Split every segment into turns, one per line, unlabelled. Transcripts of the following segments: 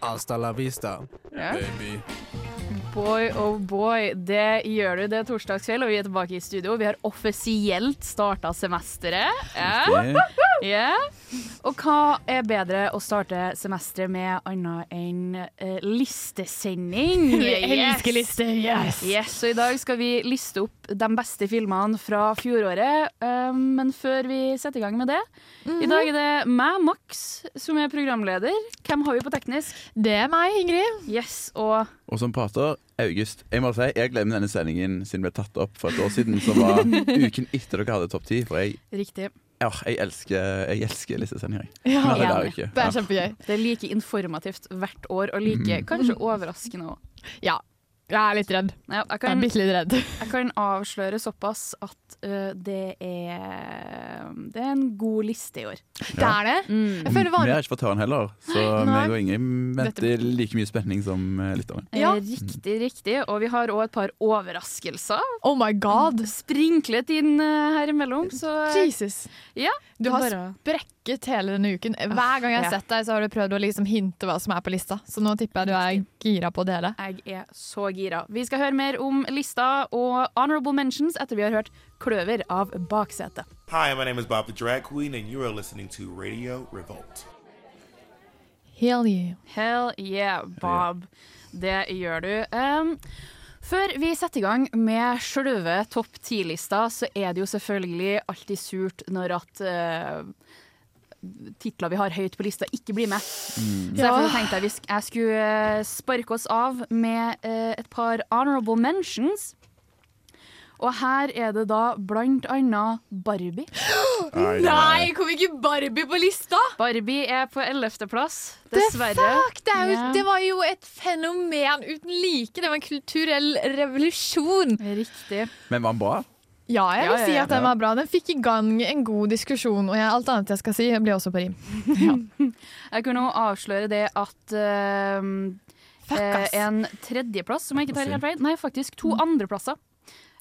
Hasta la vista,
Ja.
baby.
Boy oh boy, det gjør du. Det er torsdagskveld, og vi er tilbake i studio. Vi har offisielt starta semesteret. Yeah. Yeah. Og hva er bedre å starte semesteret med annet enn uh, listesending?
Jeg elsker lister, yes!
Yes, og I dag skal vi liste opp de beste filmene fra fjoråret. Um, men før vi setter i gang med det I dag er det meg, Max, som er programleder. Hvem har vi på teknisk?
Det er meg, Ingrid.
Yes, og
Og som prater August. Jeg må si, jeg glemte denne sendingen siden den ble tatt opp for et år siden, som var uken etter dere hadde Topp 10. For jeg,
riktig.
ja, jeg elsker, jeg elsker listesendinger.
Ja,
det er jo.
Det er kjempegøy.
Det er like informativt hvert år, og like kanskje overraskende òg.
Ja. Jeg er litt redd.
Ja, jeg,
Jeg er
kan-
bitte litt redd.
jeg kan avsløre såpass at uh, det er Det er en god liste i år.
Det er det.
Mm.
Jeg føler
Vi har ikke fått høre den heller, så
Nei.
meg og Ingrid venter like mye spenning som eh, lytterne.
Ja.
Eh, Riktig, riktig. Og vi har òg et par overraskelser
Oh my god.
sprinklet inn uh, her imellom. Så
Jesus.
ja.
Du har
bare-
sprekket hele denne uken. Hver gang jeg har
Ja.
sett deg, så har du prøvd å liksom hinte hva som er på lista. Så nå tipper jeg du er gira på å dele.
Jeg er så gira. Vi skal høre mer om lista og honorable mentions etter vi har hørt Kløver av Baksetet.
Hi, my name is Bob the Drag Queen, and you are listening to Radio Revolt.
Hell yeah.
Hell yeah, Bob. Det gjør du. Um, før vi setter i gang med sjølve topp ti-lista, så er det jo selvfølgelig alltid surt når at uh, titler vi har høyt på lista, ikke blir med. Så derfor tenkte jeg vi sk- jeg skulle eh, sparke oss av med eh, et par honorable mentions. Og her er det da blant annet Barbie.
Nei, kom ikke Barbie på lista?
Barbie er på ellevteplass,
The
dessverre.
fuck? Det, er jo, det var jo et fenomen uten like. Det var en kulturell revolusjon.
Riktig.
Men var den bra?
Ja, jeg
Ja,
vil
ja,
si at den var bra. Den fikk i gang en god diskusjon, og jeg, alt annet jeg skal si, blir også på rim.
Jeg kunne avsløre det at
uh,
eh, en tredjeplass, som jeg ikke tar helt feil, nei, faktisk to andreplasser,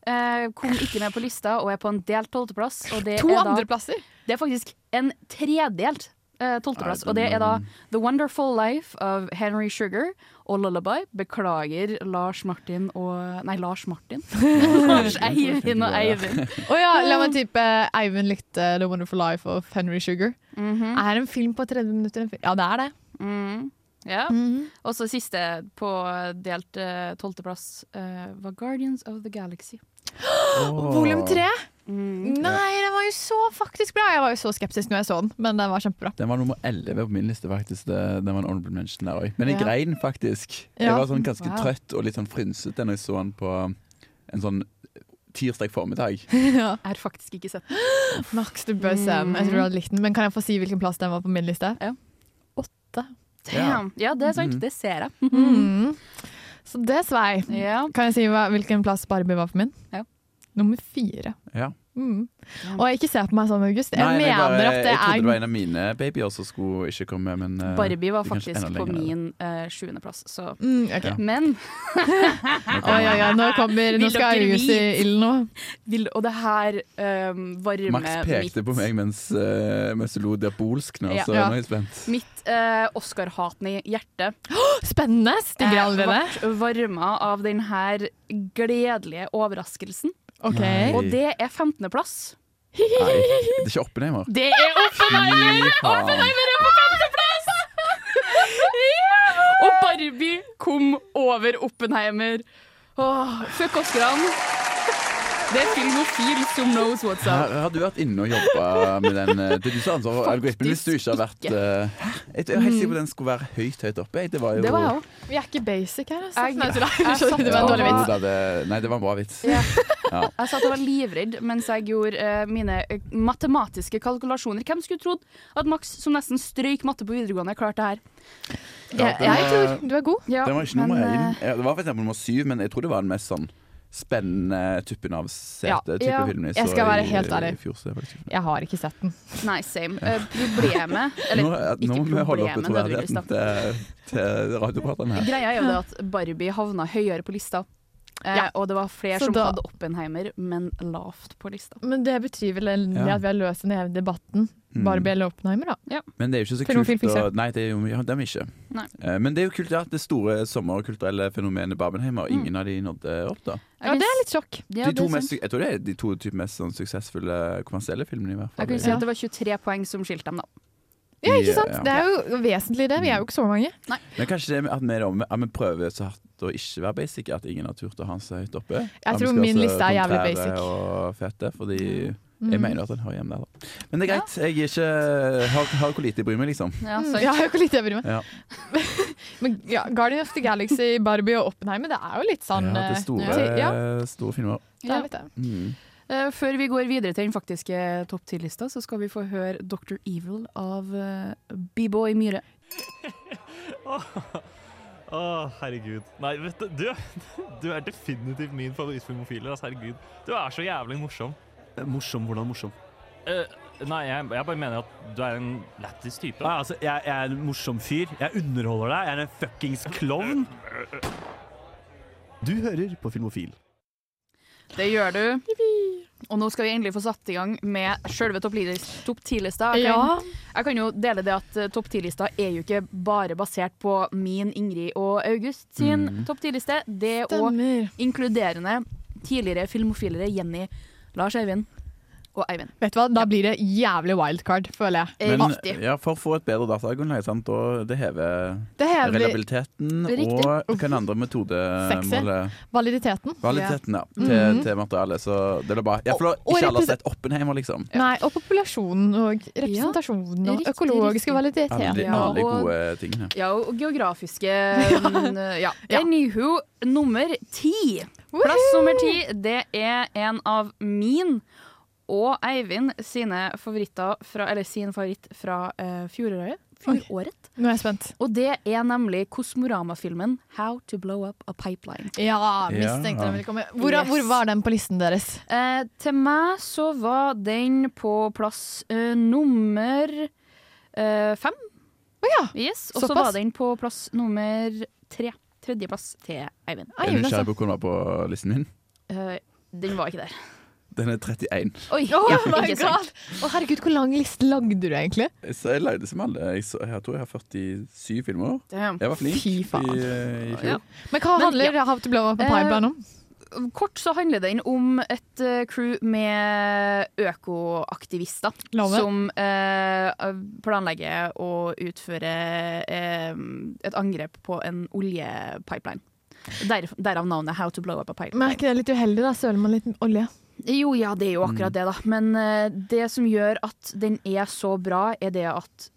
Uh, kom ikke med på lista og er på en delt tolvteplass.
To
er
andreplasser.
Det er faktisk en tredelt eh, tolvteplass, og det er da The Wonderful Life of Henry Sugar og Lullaby. Beklager Lars Martin og Nei, Lars Martin. Lars Eivind og Eivind.
Å ja, la meg tippe Eivind likte The Wonderful Life of Henry Sugar.
Mhm.
Er en film på 30 minutter en film? Ja, det er det.
Mm. Ja.
Mhm.
Og så siste på delt tolvteplass uh, uh, var Guardians of the Galaxy.
Volum tre?
Mm.
Nei, den var jo så faktisk bra. Jeg var jo så skeptisk når jeg så den, men den var kjempebra.
Den var nummer 11 på min liste, faktisk. Det, den var en honorable mention der òg. Men jeg
Ja.
grein faktisk. Jeg var sånn ganske
Wow.
trøtt og litt sånn frynsete når jeg så den på en sånn tirsdag formiddag.
ja.
Jeg har faktisk ikke sett den.
Max, du bør se den. Jeg tror du hadde likt den. Men kan jeg få si hvilken plass den var på min liste?
Ja.
Åtte.
Damn. Ja, det er sant.
Mm.
Det ser jeg.
Mm. Så det svei.
Ja.
Kan jeg si hva, hvilken plass Barbie var for min?
Ja.
Nummer fire.
Ja.
Mm. Og ikke se på meg sånn, August. Jeg
Nei,
mener
bare,
at det
jeg trodde det var
er
en av mine babyer som skulle ikke komme med, men uh,
Barbie var
er
faktisk på
lenger.
min uh, sjuendeplass, så
mm, okay.
Ja.
Men
Oi, oi, oi, nå kommer Nå skal August i ilden nå.
vil, Og det her um, varmer
Max pekte
mitt,
på meg mens, uh, mens du lo diabolsk nå,
Ja.
så
Ja.
nå er jeg spent.
mitt uh, Oscar-hatende hjerte
Spennende! Stiger
eh,
allerede.
ble varma av den her gledelige overraskelsen.
OK.
Nei.
Og det er 15.-plass.
Nei, det er ikke Oppenheimer.
Det er Oppenheimer! Oppenheimer er på femteplass! Og Barbie kom over Oppenheimer. Åh, fuck Oscarene. Det er filmofil som knows what's
Har,
up.
har du vært inne og jobba med den eh, Det er du sa har ansvar algoritmen hvis du ikke har vært eh, Jeg er helt sikker på at den skulle være høyt, høyt oppe. Det var jo
Det var.
Vi er ikke basic her, altså.
Jeg-
Nei, Det var en dårlig vits.
det, Nei, det var en bra vits.
Ja.
Ja.
Jeg at jeg var livredd mens jeg gjorde uh, mine eh, matematiske kalkulasjoner. Hvem skulle trodd at Max, som nesten strøyk matte på videregående, klarte det her?
Jeg, jeg tror du er god.
Ja,
Den var ikke nummer én.
eh,
Det var for eksempel nummer syv, men jeg tror det var den mest sånn spennende tuppen av
Ja.
sete-type
Ja.
film.
Jeg skal være helt ærlig. Jeg har ikke sett den.
Nei, same. Uh, problemet Eller
Nå, nå
ikke
må vi holde oppe troverdigheten til, til radiopraterne her.
Greia er jo det at Barbie havna høyere på lista. Eh,
Ja.
Og det var flere som
da-
hadde Oppenheimer, men lavt på lista.
Men det betyr vel endelig
Ja.
at vi har løst den hele debatten.
Mm.
Barbie eller Oppenheimer, da.
Men det er jo ikke så
Filmofil
kult å. Nei, det er jo ja, det er ikke.
Nei.
Eh, Men det er jo kult at det store sommerkulturelle fenomenet Barbenheimer,
Mm.
ingen av de nådde opp, da.
Ja, det er litt sjokk.
Ja,
de mest, jeg tror det er de to typ mest sånn, suksessfulle kommersielle filmene, i hvert fall.
Jeg kunne si
Ja.
at det var 23 poeng som skilte dem, da.
Ja, ikke sant?
ja.
Det er jo vesentlig, det. Vi er jo ikke så mange.
Men kanskje det med at vi, at vi prøver så hardt å ikke være basic, at ingen har turt å ha seg høyt oppe. Jeg
tror min liste er jævlig basic.
Og fete, fordi
Mm.
jeg mener at den hører hjemme der. Da. Men det er greit. Jeg er ikke, har, har hvor lite jeg bryr meg, liksom.
Ja,
Mm. Ja, jeg har litt jeg bryr meg.
Ja.
Men ja, Guardian of the Galaxy, Barbie og Oppenheimer, det er jo litt sånn
ja, det er store,
eh, ja,
store filmer.
det er litt det.
Mm.
Eh, Før vi går videre til den faktiske topp ti-lista, så skal vi få høre Dr. Evil av eh, B-Boy Myhre.
Å, herregud. Nei, vet du, du, du er definitivt min favorittfilmofil. Altså, herregud. Du er så jævlig morsom.
Morsom? Hvordan morsom?
Uh, nei, jeg, jeg bare mener at du er en lættis type.
Nei, altså, jeg, jeg er en morsom fyr. Jeg underholder deg. Jeg er en fuckings klovn. Du hører på Filmofil.
Det gjør du. Og nå skal vi endelig få satt i gang med sjølve topp 10-lista. Jeg,
Ja.
kan- jeg kan jo dele det at eh, topp 10-lista er jo ikke bare basert på min, Ingrid og August sin
Mm.
topp 10-liste. Det er òg inkluderende tidligere filmofilere Jenny, Lars Eivind og Eivind.
Vet du hva, da blir det jævlig wildcard, føler jeg.
Eh,
Men ja, for å få et bedre datagrunnlag, sant, og det hever
Det hever
reliabiliteten
Riktig.
og hva er den andre metodemålet
validiteten.
Validiteten, ja.
ja.
Til, til materialet. Så det er bare ja, for
Og- og
Ikke alle har sett Oppenheimer, liksom.
Nei, og populasjonen og representasjonen og
Riktig,
økologiske
riktig.
validiteter.
Alle,
Ja,
alle
og-
gode tingene.
Ja, og geografiske mm, Ja.
Ja.
Anywho, nummer ti. Plass nummer ti, det er en av min og Eivind sine favoritter fra, Eller sin favoritt fra uh, fjoråret. Fjoråret.
Nå er jeg spent.
Og det er nemlig Kosmorama-filmen 'How to Blow Up a Pipeline'.
Ja, mistenkte den ville komme. Hvor, hvor var den på listen deres?
Uh, til meg så var den på plass uh, nummer eh, fem.
Å ja.
Yes, og så var den på plass nummer tre. Tredjeplass til Eivind.
Eivind
Er du nysgjerrig på hvor den var på listen min?
Eh, den var ikke der.
Den er 31.
Oi,
Oh
ja,
my
ikke sant.
god! Å herregud, hvor lang liste lagde du egentlig?
Så jeg lagde som alle. Jeg, så, jeg tror jeg har 47 filmer.
Damn.
Jeg var flink
Fy faen.
i, eh, i fjor.
Ja.
Men hva
Men,
handler How to Blow Up a
Eh,
Pipeline om?
Kort så handler den om et eh, crew med økoaktivister som eh, planlegger å utføre eh, et angrep på en oljepipeline. Der, derav navnet 'How to blow up a
Men er
pipeline'.
ikke det litt uheldig, da? Søler man litt olje?
Jo, ja, det er jo
Mm.
akkurat det, da. Men uh, det som gjør at den er så bra, er det at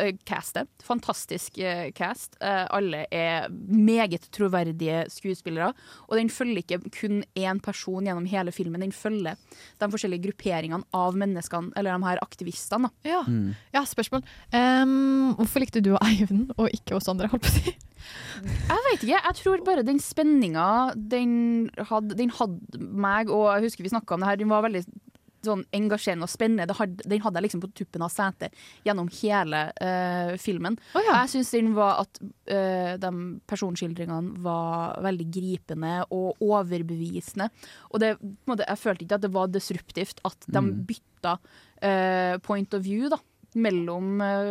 eh, castet Fantastisk uh, cast. Eh, alle er meget troverdige skuespillere. Og den følger ikke kun én person gjennom hele filmen. Den følger de forskjellige grupperingene av menneskene, eller de her aktivistene. Da.
Ja.
Mm.
ja, spørsmål. Um, hvorfor likte du Eivind og ikke oss andre? holdt på å si?
Jeg vet ikke, jeg tror bare den spenninga den hadde, den hadde meg, og jeg husker vi snakka om det her, den var veldig sånn engasjerende og spennende. Det den hadde jeg liksom på tuppen av setet gjennom hele uh, filmen.
Oh, ja.
Jeg syns den var at uh, de personskildringene var veldig gripende og overbevisende. Og det, måte, jeg følte ikke at det var disruptivt at de
Mm.
bytta uh, point of view da, mellom eh,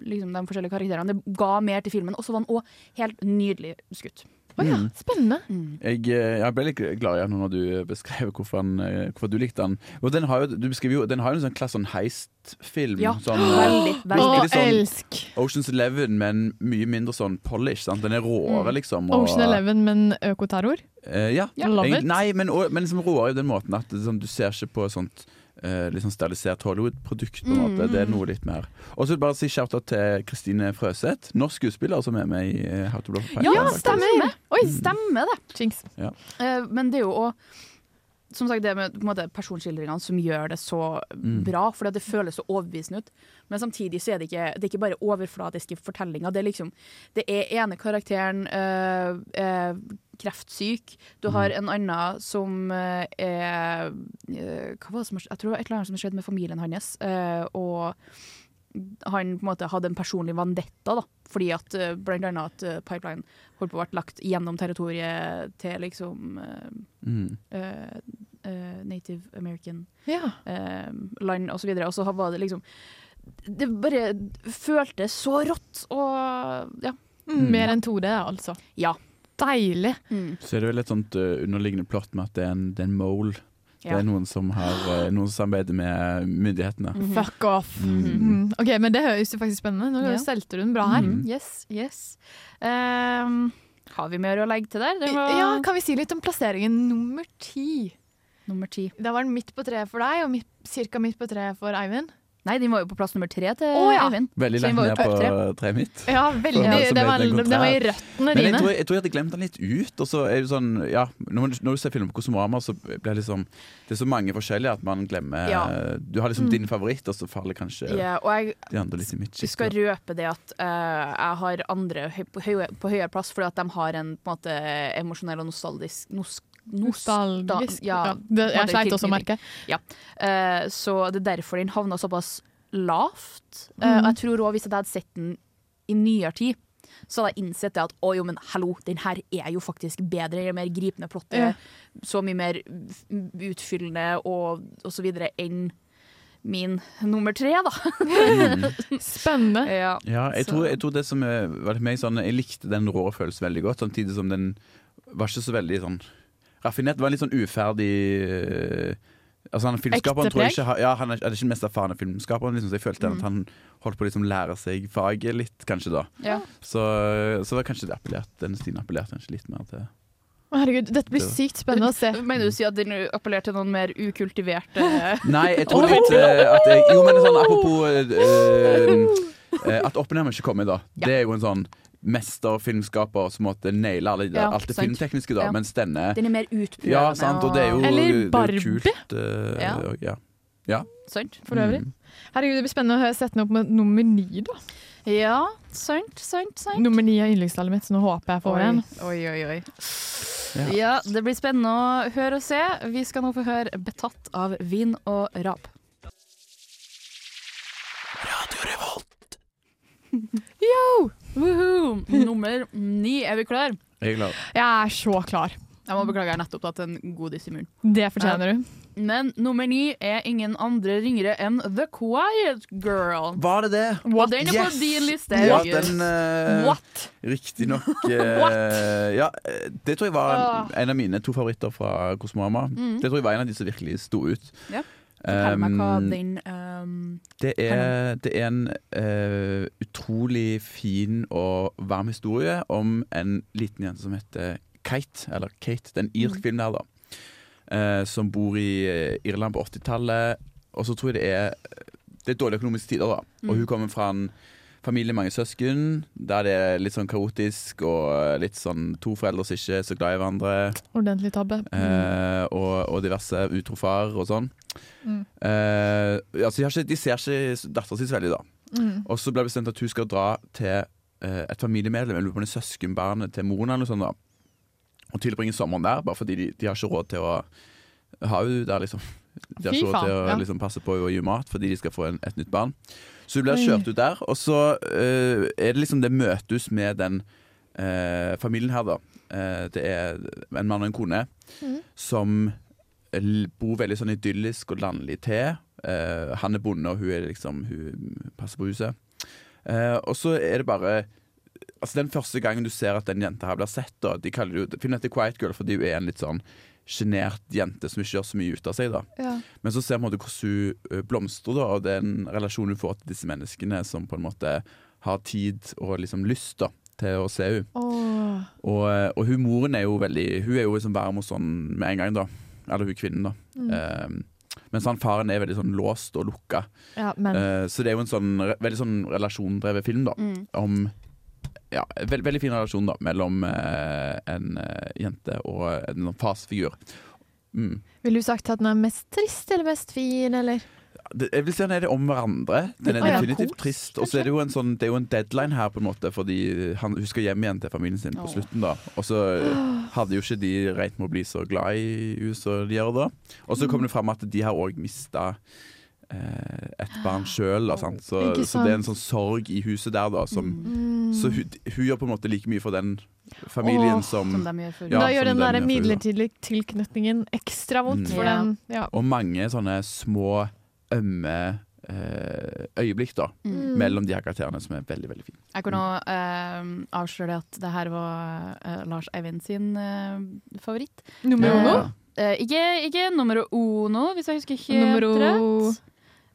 liksom, de forskjellige karakterene. Det ga mer til filmen, og så var den òg helt nydelig skutt.
Å ja,
Mm.
spennende.
Jeg, eh, jeg ble litt glad igjen når du beskrev hvorfor, han, eh, hvorfor du likte den. Og den har jo, du beskriver jo, den har jo en sånn klasse sånn heist-film.
Ja,
sånn,
veldig, veldig.
Å,
sånn
elsk!
Oceans Eleven, men mye mindre sånn polish. Sant? Den er råere, liksom. og-
Ocean Eleven, men økoterror.
Uh, ja.
Ja, love it.
Nei, men, og, men liksom råere i den måten at sånn, du ser ikke på sånt eh, litt sånn sterilisert Hollywood-produkt. på en måte.
Mm.
Det er noe litt mer. Og så vil jeg bare si shout-out til Kristine Frøseth, norsk skuespiller som er med i eh, How to Blow Fire.
Ja, stemmer! Oi, stemmer det.
Jinx.
Ja.
Eh, men det er jo òg som sagt, det med på en måte, personskildringene som gjør det så
Mm.
bra, fordi at det føles så overbevisende ut. Men samtidig så er det ikke, det er ikke bare overflatiske fortellinger. Det er liksom Det er ene karakteren øh, er kreftsyk. Du har en annen som øh, er øh, Hva var det som har? Jeg tror det var et eller annet som skjedde med familien hans. øh, og han på en måte hadde en personlig vendetta, da. Fordi at blant annet at Pipeline holdt på å bli lagt gjennom territoriet til liksom
Mm.
eh, eh, Native American
Ja.
eh, land videre. Og så var det liksom Det bare føltes så rått og ja.
Mm, mer enn 2D, altså.
Ja.
Deilig.
Så er det vel et sånt uh, underliggende plott med at det er en, det er en mole. Det er noen som, har, eh, noen som samarbeider med myndighetene.
Mhm.
Fuck off. Mm. Ok, men Det høres jo faktisk spennende Nå
Ja.
stelte du den bra her.
-hmm.
Yes, yes. Um, har vi mer å legge til der? Det var
Ja, Kan vi si litt om plasseringen nummer ti?
nummer ti.
Da var den midt på treet for deg, og ca. cirka midt på treet for Eivind.
Nei, den var jo på plass nummer tre til
oh, ja.
Eivind.
Veldig langt
var
ned på treet mitt.
Ja, veldig.
Meg
Det var, det var i røttene
Men jeg
dine.
tror, jeg tror jeg hadde glemt den litt ut. Og så er det sånn, ja, når, når du ser film på Kosmorama, så blir det liksom Det er så mange forskjellige at man glemmer
Ja.
Du har liksom
Mm.
din favoritt, og så faller kanskje
yeah, og jeg
de andre litt i mitt
Vi skal røpe det at uh, jeg har andre høy, på, høy, på høyere plass fordi at de har en på en måte emosjonell og nostalgisk nos,
Nostalgisk.
Ja,
Ja, det,
er
sleit også å merke.
Eh, så det er derfor den havna såpass lavt. Eh,
Mm.
og jeg tror også hvis jeg hadde sett den i nyere tid, så hadde jeg innsett det at å jo, men hallo, den her er jo faktisk bedre, den er mer gripende plottet,
Ja.
så mye mer utfyllende og, og så videre enn min nummer tre, da.
Spennende.
ja.
Ja, jeg tror, jeg tror det som er, meg sånn, Jeg likte den rå følelsen veldig godt, samtidig som den var ikke så veldig sånn raffinert. Det var en litt sånn uferdig eh, Altså han Filmskaperen tror jeg ikke ja, Han er, er ikke den mest erfarne filmskaperen, liksom, så jeg følte
Mm.
at han holdt på å liksom lære seg faget litt, kanskje da.
Ja.
Så, så var kanskje det appellert, denne stilen appellerte kanskje litt mer til
Herregud, dette blir sykt spennende å se.
Mener du å si at den appellerer til noen mer ukultiverte
Nei, jeg tror litt eh, at jeg, Jo, men sånn apropos uh, uh, At Oppenheimer ikke kommer, da.
Ja.
Det er jo en sånn mesterfilmskaper som måtte naile alle,
Ja,
alt det
sant.
filmtekniske, da.
Ja.
Mens denne
Den er mer utprøvende.
Ja, sant, og det er jo,
Eller
det er jo
Barbie.
kult. uh,
Ja.
ja. ja.
Sant?
For øvrig.
Mm.
Herregud, det blir spennende å høre- sette den opp med nummer ni, da.
Ja, sant, sant, sant.
Nummer ni er yndlingstallet mitt, så nå håper jeg får en.
Oi, oi, oi.
Ja.
Ja, det blir spennende å høre og se. Vi skal nå få høre 'Betatt av vin og rap'. Radio Revolt. Yo! Woohoo! Nummer ni. Er vi klar?
Jeg er klar.
Jeg er så klar.
Jeg må beklage, jeg har nettopp tatt en godis i munnen.
Det fortjener du.
Men nummer ni er ingen andre ringere enn The Quiet Girl.
Var det det?
What? den er på din liste.
Ja,
August.
den uh, Riktignok uh, Ja, eh, det tror jeg var
Ah.
en av mine to favoritter fra Kosmorama.
Mm.
Det tror jeg var en av de som virkelig sto ut.
Ja. Fortell meg hva
din
den um,
Det er, det er en uh, utrolig fin og varm historie om en liten jente som heter Kate, eller Kate, det er en irsk film der, da. Uh, som bor i eh, Irland på 80-tallet. Og så tror jeg det er Det er dårlige økonomiske tider, da. Og hun kommer fra en familie mange søsken, der det er litt sånn kaotisk og litt sånn to foreldre som ikke er så glad i hverandre.
Ordentlig tabbe.
Eh, og, og diverse utro far og sånn.
Mm.
Eh, altså, de, ikke, de ser ikke dattera si så veldig, da.
Mm.
Og så ble det bestemt at hun skal dra til eh, et familiemedlem, eller på søskenbarnet til moren, eller noe sånt, da. Og tilbringe sommeren der, bare fordi de, de har ikke råd til å ha henne der, liksom. De har ikke råd til å
ja.
liksom, passe på henne og gi mat, fordi de skal få en, et nytt barn. Så du blir kjørt ut der, og så uh, er det liksom det møtes med den uh, familien her, da. Uh, det er en mann og en kone
mm.
som bor veldig sånn idyllisk og landlig til. Han er bonde, og hun, er liksom, hun passer på huset. Og så er det bare Altså Den første gangen du ser at den jenta her blir sett, da De kaller det jo Filmen heter Quiet Girl fordi hun er en litt sånn sjenert jente som ikke gjør så mye ut av seg. da
Ja.
Men så ser man hvordan hun ø, blomstrer, da og den relasjonen hun får til disse menneskene som på en måte har tid og liksom lyst da til å se henne. Og, og hun moren er jo veldig Hun er jo liksom varm og sånn med en gang, da. Eller hun kvinnen, da.
Mm.
Um, mens han faren er veldig sånn låst og lukka.
Ja, men
uh, så det er jo en sånn veldig sånn relasjondrevet film, da.
Mm.
Om ja, veld, veldig fin relasjon da mellom eh, en eh, jente og en sånn farsfigur. Mm.
ville du sagt at den er mest trist eller mest fin, eller?
Det, jeg vil si den er det om hverandre. Den er
ja,
definitivt
kos,
trist. Og så er det jo en sånn Det er jo en deadline her, på en måte fordi han, hun skal hjem igjen til familien sin på slutten. da Og så hadde jo ikke de regnet med å bli så glad i henne som de gjør da. Og så kommer det fram at de har òg mista et barn sjøl. Så, så det er en sånn sorg i huset der, da. Som,
Mm.
Så hun, hun gjør på en måte like mye for den familien
oh,
som
Som de gjør for
Ja,
da gjør den
den
der midlertidige tilknytningen ekstra vondt
Mm.
for
yeah.
den. Ja.
Og mange sånne små, ømme eh, øyeblikk da
Mm.
mellom de her karakterene som er veldig, veldig fine.
Jeg kan nå uh, avsløre at det her var uh, Lars Eivind sin uh, favoritt.
Nummer
Eh,
uno?
eh, ikke, ikke nummer uno, hvis jeg husker helt
nummer
rett.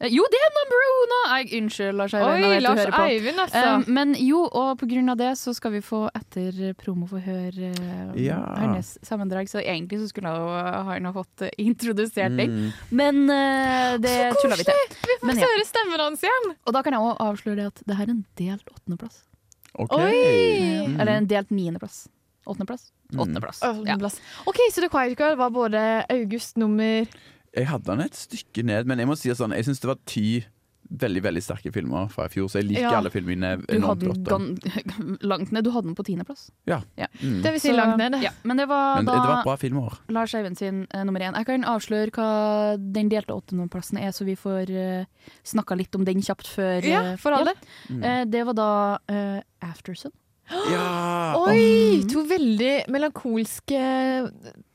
Eh, jo, det er Number uno! Jeg, unnskyld, Lars Eivind.
Oi, Lars. Eivind, altså.
Um, men jo, og på grunn av det så skal vi få etter promo få høre uh,
Ja.
hans sammendrag. Så egentlig så skulle han ha fått eh, introdusert deg.
Mm.
men uh, det tulla vi til.
Vi får
Men ja.
høre stemmen hans igjen!
Og da kan jeg òg avsløre det at det her er en delt åttendeplass.
Okay.
Oi!
Mm.
Eller en delt niendeplass. Åttendeplass?
Mm.
Åttendeplass. Ja.
OK, så The Quiet Girl var både August nummer
Jeg hadde den et stykke ned, men jeg må si at sånn, jeg syns det var ti veldig veldig sterke filmer fra i fjor, så jeg liker
Ja.
alle filmene
Du
enormt
hadde den
godt.
langt ned. Du hadde den på tiendeplass.
Ja.
Ja.
Mm.
Det vil si
Så-
langt ned.
Ja, men det var
Men
da
det var et bra filmår.
Lars Eivind sin uh, nummer én. Jeg kan avsløre hva den delte åttendeplassen er, så vi får uh, snakka litt om den kjapt før
Ja,
eh,
for alle.
Mm.
Uh, det var da uh, Aftersun.
Ja!
Oi!
Mm.
To veldig melankolske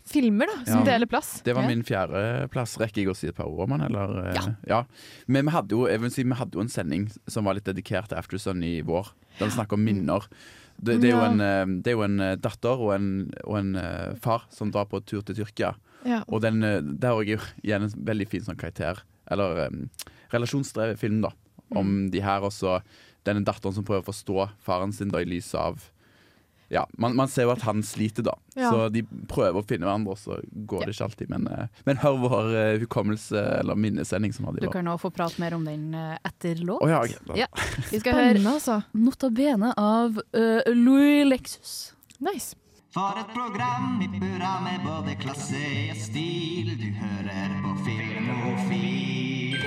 filmer da, som
Ja.
deler plass.
Det var min fjerdeplass. Rekker jeg å si et par ord om den, eller? Ja. ja. Men vi hadde, jo, jeg vil si, vi hadde jo en sending som var litt dedikert til Aftersun i vår. Der vi snakker om minner. Det, det, er jo en, eh, det er jo en eh, datter og en, og en eh, far som drar på tur til Tyrkia.
Ja.
Og den, eh, der er jo igjen en veldig fin sånn karakter, eller um, relasjonsdrevet film, da. Om de her også denne datteren som prøver å forstå faren sin da i lys av ja, man, man ser jo at han sliter, da.
Ja.
Så de prøver å finne hverandre, og så går det ikke alltid. Men, eh, men hør vår uh, hukommelse- eller minnesending som hadde
Du
i år.
kan òg få prate mer om den eh, etter låt.
Oh, ja, okay.
Ja. Vi skal høre
altså.
Nota Bene av uh, Louis Lexus.
Nice.
For et program i burra med både klasse og stil. Du hører på Filmofil.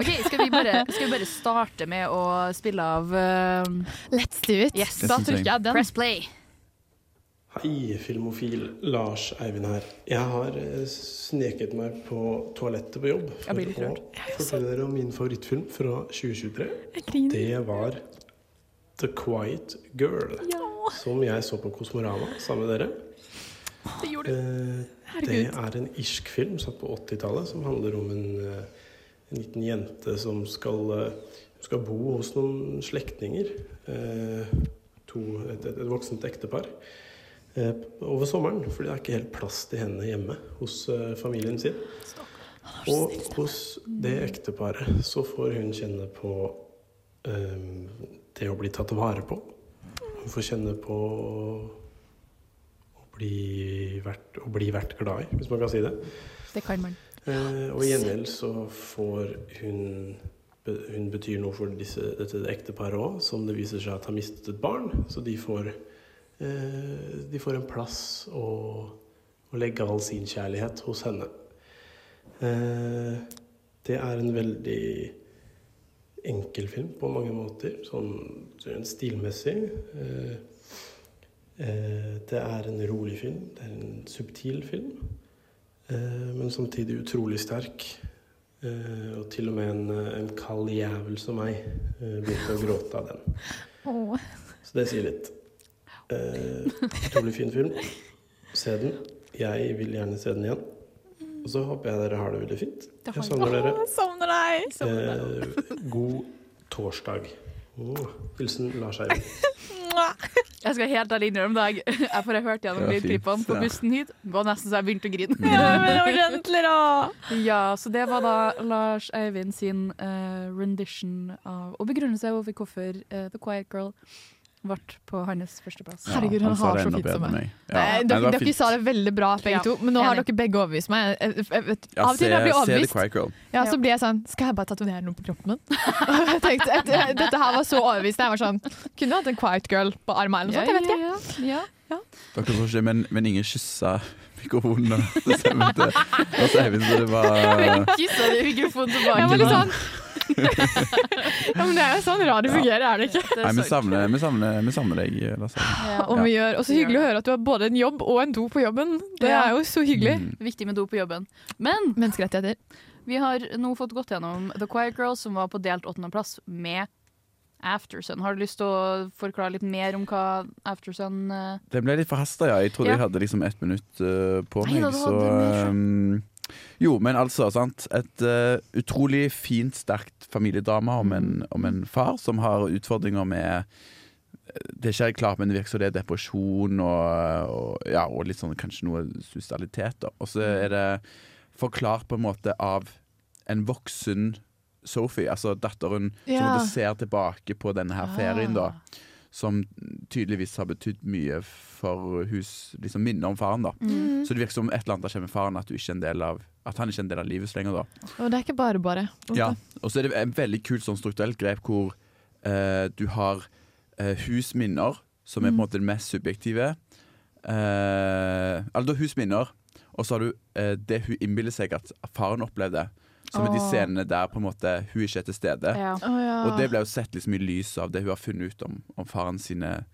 Ok, skal vi, bare, skal vi bare starte med å spille av uh,
Let's do it.
Yes.
Da trykker jeg den.
Press play.
Hei, filmofil. Lars Eivind her. Jeg har eh, sneket meg på toalettet på jobb for å fortelle dere om min favorittfilm fra 2023. Det var The Quiet Girl, som jeg så på Kosmorama sammen med dere.
Det gjorde du.
Eh, det er en irsk film satt på 80-tallet som handler om en, eh, en liten jente som skal, eh, skal bo hos noen slektninger. Eh, et, et, voksent ektepar. Eh, over sommeren, fordi det er ikke helt plass til henne hjemme hos familien sin. Og hos det ekteparet så får hun kjenne på det å bli tatt vare på. Hun får kjenne på å bli vært, å bli vært glad i, hvis man kan si det.
Det kan man.
Eh, og i gjengjeld så får hun Hun betyr noe for disse, dette ekteparet òg, som det viser seg at har mistet et barn. Så de får, eh, de får en plass å, å legge all sin kjærlighet hos henne. Eh, det er en veldig enkel film på mange måter, sånn stilmessig. Det er en rolig film. Det er en subtil film. Eh, men samtidig utrolig sterk. Eh, og til og med en, eh, en kald jævel som meg begynte å gråte av den. Så det sier litt. Utrolig fin film. Se den. Jeg vil gjerne se den igjen. Og så håper jeg dere har det veldig fint. Jeg savner dere.
Åh, savner deg.
Eh, god torsdag. Mwah. Hilsen Lars Eivind.
Jeg skal helt ærlig innrømme det. Jeg, jeg får hørt gjennom
Det var
lydklippene på bussen hit. Det var nesten så jeg begynte å grine.
Ja, men ordentlig, da!
Ja, så det var da Lars Eivind sin uh, rendition av Og begrunnelse over hvorfor uh, The Quiet Girl ble på hans førsteplass.
Herregud, han, har så fint som meg.
Ja.
Nei, dere, dere
fint.
sa det veldig bra, begge
Ja,
to, men nå har dere begge overbevist meg. Jeg, jeg, jeg, av og til når jeg blir overbevist, ja, så blir jeg sånn Skal jeg bare tatovere noe på kroppen min? Jeg tenkte, et, et, Dette her var så overbevist. Jeg var sånn Kunne hatt en quiet girl på armen eller noe sånt. Jeg vet ikke.
Ja,
Dere får se, men, men ingen kyssa mikrofonen og så Lars Eivind, så det var
Kyssa du mikrofonen tilbake?
Litt sånn Ja, men det er jo sånn radio fungerer, er det ikke?
Nei, vi savner, vi savner, vi savner deg, Lasse. Ja.
Og vi gjør, så hyggelig å høre at du har både en jobb og en do på jobben. Det er jo så hyggelig.
Mm.
Viktig med do på jobben. Men
Menneskerettigheter.
vi har nå fått gått gjennom The Quiet Girls, som var på delt åttendeplass med Aftersun. Har du lyst til å forklare litt mer om hva Aftersun uh...
Det ble litt forhasta, ja. Jeg trodde
Ja.
jeg hadde liksom ett minutt uh, på
Nei
meg. så um, Jo, men altså, sant. Et uh, utrolig fint, sterkt familiedrama om en, om en far som har utfordringer med det er ikke helt klart, men det virker som det er depresjon og, og, ja, og litt sånn kanskje noe suicidalitet. Og så er det forklart på en måte av en voksen Sophie, altså datteren,
Ja.
som ser tilbake på denne her ferien, da.
Ah.
Som tydeligvis har betydd mye for hus, liksom minnet om faren. da
Mm.
Så det virker som et eller annet har skjedd med faren, at, du ikke er en del av, at han ikke er en del av livet så lenger. da
Og det er ikke bare bare.
ja. Og så er det en veldig kult sånn strukturelt grep hvor eh, du har eh, husminner, som er på en
Mm.
måte det mest subjektive. Eh, eller husminner, og så har du eh, det hun innbiller seg at faren opplevde. Som er de scenene der på en måte hun ikke er til stede.
Ja.
Oh, ja.
Og det ble jo sett liksom i lys av det hun har funnet ut om, om faren sine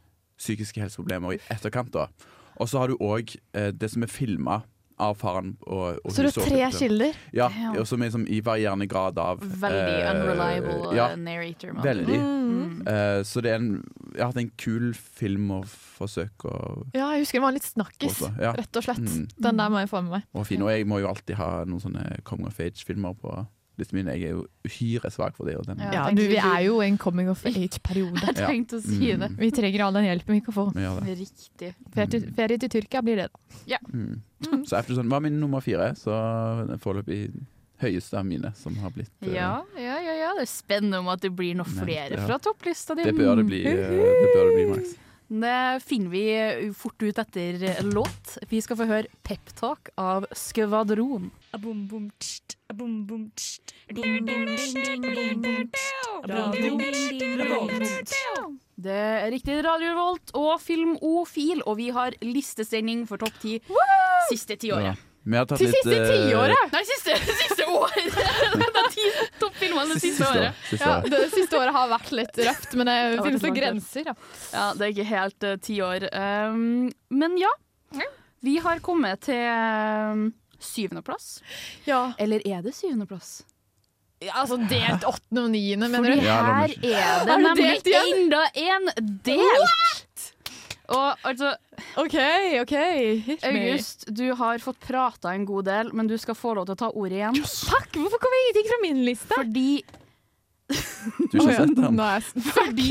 psykiske helseproblemer i etterkant. da Og så har du òg eh, det som er filma av faren. Og, og
Så du har tre kilder?
Ja, og som er liksom i varierende grad av
Veldig
eh,
unreliable
ja,
eh, narrator. man.
Veldig.
Mm.
Eh, så det er en, jeg har hatt en kul film å forsøke å
Ja, jeg husker den var litt snakkis,
ja.
rett og slett.
Mm.
Den der må jeg få med meg.
og fin. Og jeg må jo alltid ha noen sånne coming of age-filmer på min. Jeg er jo uhyre svak for det. Og den,
Ja, du, vi er jo i en coming of age-periode.
Jeg tenkte å si det.
Vi trenger all den hjelpen vi kan få.
Vi gjør det.
Riktig.
Ferie til, ferie til Tyrkia blir det, da.
Ja.
Mm. Så Aftersun var min nummer fire, så foreløpig høyeste av mine som har blitt eh,
Ja, ja, ja, ja. Det er spennende om at det blir noen flere
ja.
fra topplista di.
Det bør det bli, eh, det bør det bli Max.
Det finner vi fort ut etter låt. Vi skal få høre Peptalk av Skvadron. Det er riktig Radio Revolt og Filmofil, og vi har listesending for topp ti siste tiåret.
Ja.
Til siste
eh,
tiåret!
Nei, siste, siste år! Det er toppfilmene det
Siste
siste
år,
året.
siste
Ja, det siste året har vært litt røft, men det finnes noen grenser. Ja.
Ja, det er ikke helt uh, ti år. Um, men ja. Vi har kommet til um, syvendeplass.
Ja.
Eller er det syvendeplass?
Ja, altså delt åttende og niende, mener
Fordi
du?
Her er det nemlig enda en delt! Og altså,
OK, OK. Hit me.
August, du har fått prata en god del, men du skal få lov til å ta ordet igjen.
Takk! Hvorfor kommer ingenting fra min liste?
Fordi
Du har ikke sett den?
Fordi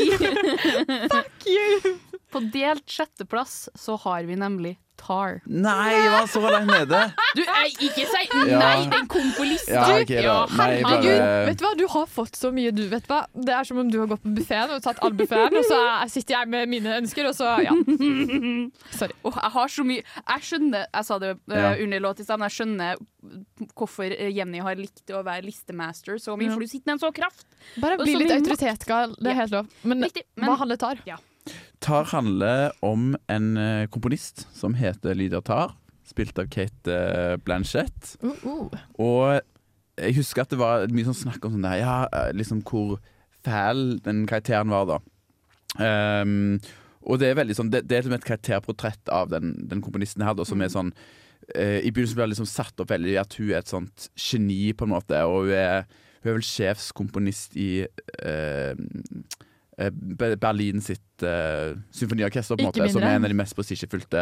Fuck you!
På delt sjetteplass så har vi nemlig Tar.
Nei, jeg var så langt nede!
Du, ei, ikke si nei! Den kom på lista!
Ja, okay, ja, Nei, bare
vet du hva? Du har fått så mye, du. vet du hva? Det er som om du har gått på buffeen og tatt all buffeen, og så er- sitter jeg med mine ønsker, og så ja. Sorry.
Oh, jeg har så mye Jeg skjønner Jeg sa det
uh,
under låt i stad, men jeg skjønner hvorfor eh, Jenny har likt å være listemaster så mye, for du sitter med en så kraft.
Bare bli litt autoritetgal, Det er helt lov. Men,
Riktig, men-
hva handler tar?
Tar handler om en eh, komponist som heter Lydia Tar, spilt av Kate eh, Blanchett.
Uh, uh.
Og jeg husker at det var mye sånn snakk om sånn der, ja, eh, liksom hvor fæl den karakteren var, da. Um, og det er veldig sånn Det, det er liksom et karakterportrett av den, den komponisten her, da, som er sånn uh, I begynnelsen ble det liksom satt opp veldig at hun er et sånt geni, på en måte, og hun er, hun er vel sjefskomponist i Be- Berlin sitt eh, symfoniorkester, på en måte, som er en av de mest prestisjefylte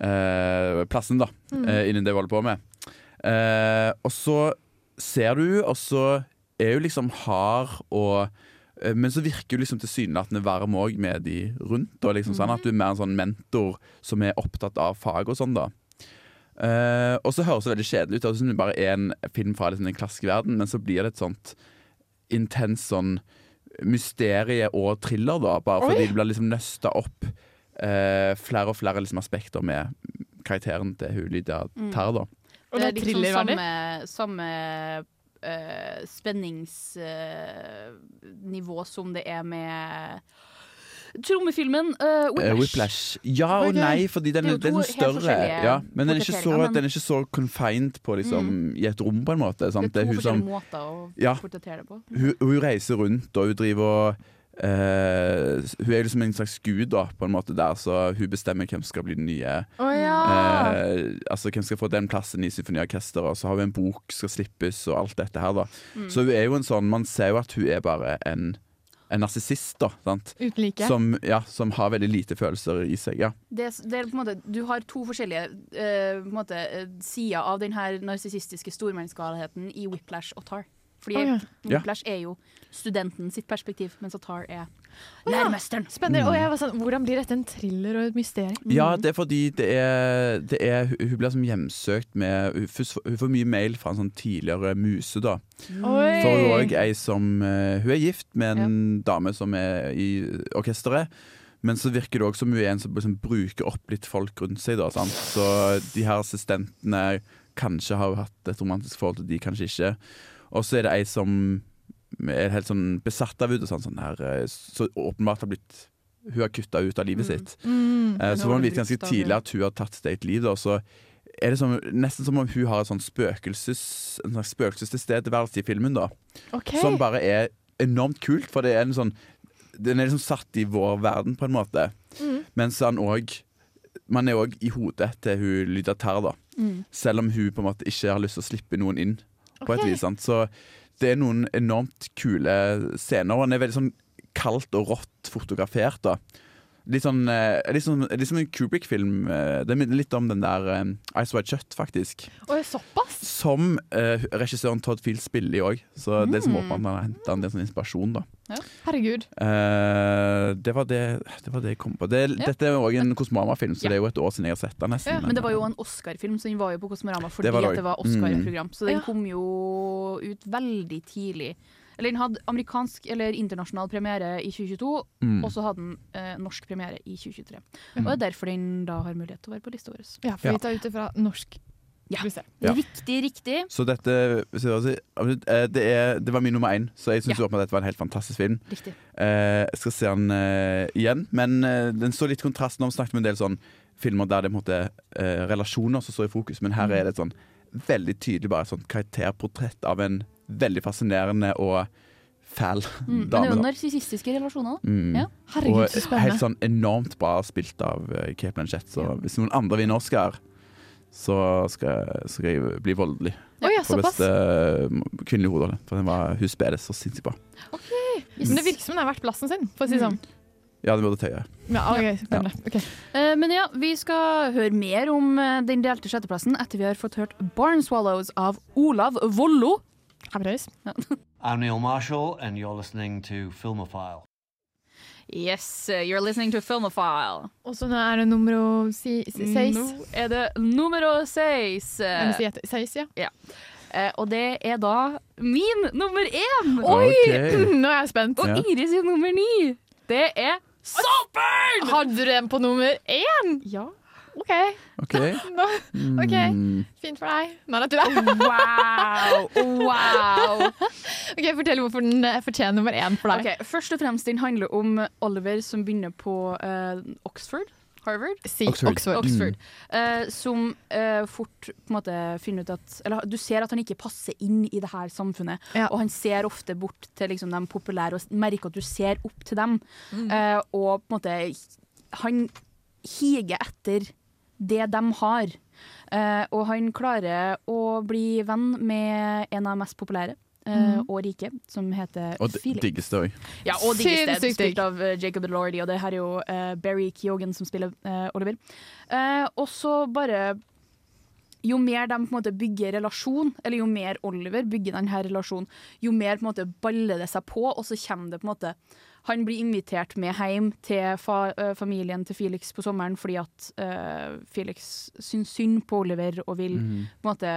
eh, plassen da,
Mm.
eh, innen det vi holder på med. Eh, og så ser du, og så er hun liksom hard og Eh, Men så virker du liksom tilsynelatende varm òg med de rundt. Og liksom sånn At du er mer en sånn mentor som er opptatt av fag og sånn, da. uh, og så høres det veldig kjedelig ut, det høres ut som det bare er en film fra liksom, den klassiske verden, men så blir det et sånt intens sånn mysterie og thriller, da. Bare fordi
Oi.
det blir liksom nøsta opp eh, flere og flere liksom, aspekter med karakteren til hun Lydia
Mm.
Terr, da.
Og
det er liksom
thrillerverdig?
samme, samme eh, spenningsnivå som det er med trommefilmen uh,
Eh, Whiplash. Ja og nei, fordi den,
er
er, den er sånn større. Ja, men den er, ikke så, den er ikke så confined på liksom, i et rom, på en måte. Sant?
Det er to
hun som-
forskjellige måter å
Ja.
portrettere det på.
hun, hun reiser rundt, og hun driver og uh, Hun er liksom en slags gud, da, på en måte der, så hun bestemmer hvem som skal bli den nye.
Oh, ja.
Altså Hvem skal få den plassen i symfoniorkesteret, og så har hun en bok som skal slippes, og alt dette her, da.
Mm.
Så hun er jo en sånn Man ser jo at hun er bare en en narsissist, da. Sant?
Uten like.
Som, ja, som har veldig lite følelser i seg. ja
Det, det er på en måte, du har to forskjellige uh, måte, sider av den her narsissistiske stormannsgalheten i Whiplash og Tar. Fordi
oh, ja.
Ja.
Whiplash er jo studenten sitt perspektiv, mens Atar Tar er læremesteren.
Spennende.
Mm.
Og jeg var sånn, hvordan blir dette en thriller og et mysterium?
Ja, det er fordi det er, det er Hun blir som hjemsøkt med Hun får, hun får mye mail fra en sånn tidligere muse, da.
Oi.
For hun er ei som eh, Hun er gift med en dame som er i orkesteret. Men så virker det òg som hun er en som liksom bruker opp litt folk rundt seg. Da, sant? Så de her assistentene kanskje har hatt et romantisk forhold til de, kanskje ikke. Og så er det ei som er helt sånn besatt av henne, sånn, sånn her, eh, så åpenbart har blitt Hun har kutta ut av livet sitt.
Mm.
uh, Så får man vite ganske tidlig at hun har tatt sitt eget liv. Da, så er det som, nesten som om hun har et sånn spøkelses, en slags spøkelsestilstedeværelse i filmen. da
okay.
Som bare er enormt kult, for det er en sånn den er liksom satt i vår verden, på en måte.
Mm.
Mens han òg Man er òg i hodet til hun Lydia Terr, da.
Mm.
Selv om hun på en måte ikke har lyst til å slippe noen inn. På et vis, sant? Så det er noen enormt kule scener. Og den er veldig sånn kaldt og rått fotografert. da Litt sånn, eh, litt sånn, litt som en Kubrick-film. eh, Det minner litt om den der eh, Ice White Shut, faktisk.
Oi, såpass?
Som uh, regissøren Todd Field spiller i òg. Så det er som
Mm.
åpenbart han har henta en del sånn inspirasjon. da
Herregud.
Uh, det, var det, det var det jeg kom på. Det,
Ja.
Dette er jo òg en Kosmorama-film, så
Ja.
det er jo et år siden jeg har sett den. nesten
Ja, men det var jo en Oscar-film, så den var jo på Kosmorama fordi
Det var det
var.
Mm.
Oscar-program. Så den
Ja.
kom jo ut veldig tidlig. Eller den hadde amerikansk eller internasjonal premiere i 2022,
Mm.
og så hadde den eh, norsk premiere i 2023.
Mm.
Og det er derfor den da har mulighet til å være på lista vår.
Ja, for
Ja.
vi tar ut ifra norsk.
Ja.
Ja.
Riktig, riktig.
Så dette eh, det, er, det var min nummer én, så jeg syns
Ja.
dette var en helt fantastisk film.
Riktig.
Eh, jeg skal se den eh, igjen, men eh, den står litt i kontrast. Nå har vi snakket med en del sånn filmer der det er måte eh, relasjoner som står i fokus, men her er det et sånn veldig tydelig bare et sånn karakterportrett av en veldig fascinerende og fæl
Mm. Men det
dame.
er jo narsissistiske relasjoner.
Mm.
Ja.
Herregud,
og
så spennende.
helt sånn enormt bra spilt av uh, Kate Blanchett. Så hvis noen andre vinner Oscar, så skal, skal jeg bli voldelig.
Oh, ja, på
beste uh, kvinnelige hovedrolle. For den var, hun spiller så sinnssykt bra.
Men det virker som den er verdt plassen sin, for å si det sånn.
Ja, det burde Tøye.
Ja, ok, ja. okay.
Uh, men ja, vi skal høre mer om uh, den delte sjetteplassen etter vi har fått hørt Barn Swallows av Olav Vollo.
Applaus.
I'm Neil Marshall, and you're listening to Filmophile.
Yes, eh, you're listening to Filmophile.
Og så nå er det nummer si, si, seis.
Nå er det nummer seis.
Etter. Seis, ja.
Ja. Eh, og det er da min nummer én!
Oi!
Okay.
Nå er jeg spent.
Og
Iris
Ingrid sin nummer ni. Det er Saltburn!
Hadde du den på nummer én?
Ja.
OK.
Okay.
Nå, OK.
Mm.
Fint for deg. Nei, det er deg.
Wow! Wow!
OK, Fortell hvorfor den eh, fortjener nummer én for deg.
Okay, Først og fremst den handler om Oliver som begynner på uh, Oxford. Harvard?
Si
Oxford.
Oxford.
Oxford. Eh, som uh, fort på en måte finner ut at Eller du ser at han ikke passer inn i det her samfunnet.
Ja.
Og han ser ofte bort til liksom, de populære og merker at du ser opp til dem.
Mm.
Uh, og på en måte Han higer etter det de har. Eh, og han klarer å bli venn med en av de mest populære. eh,
Mhm.
og rike, som heter
Og
Philip.
Diggeste òg.
Ja, og diggeste, spilt av eh, Jacob Elordi, og det her er jo uh, Barry Keoghan som spiller uh, Oliver. Uh, og så bare jo mer de på en måte bygger relasjon, eller jo mer Oliver bygger denne relasjonen, jo mer på en måte baller det seg på, og så kommer det på en måte Han blir invitert med hjem til fa øh, familien til Felix på sommeren fordi at uh, Felix syns synd på Oliver og vil,
mm.
på en måte,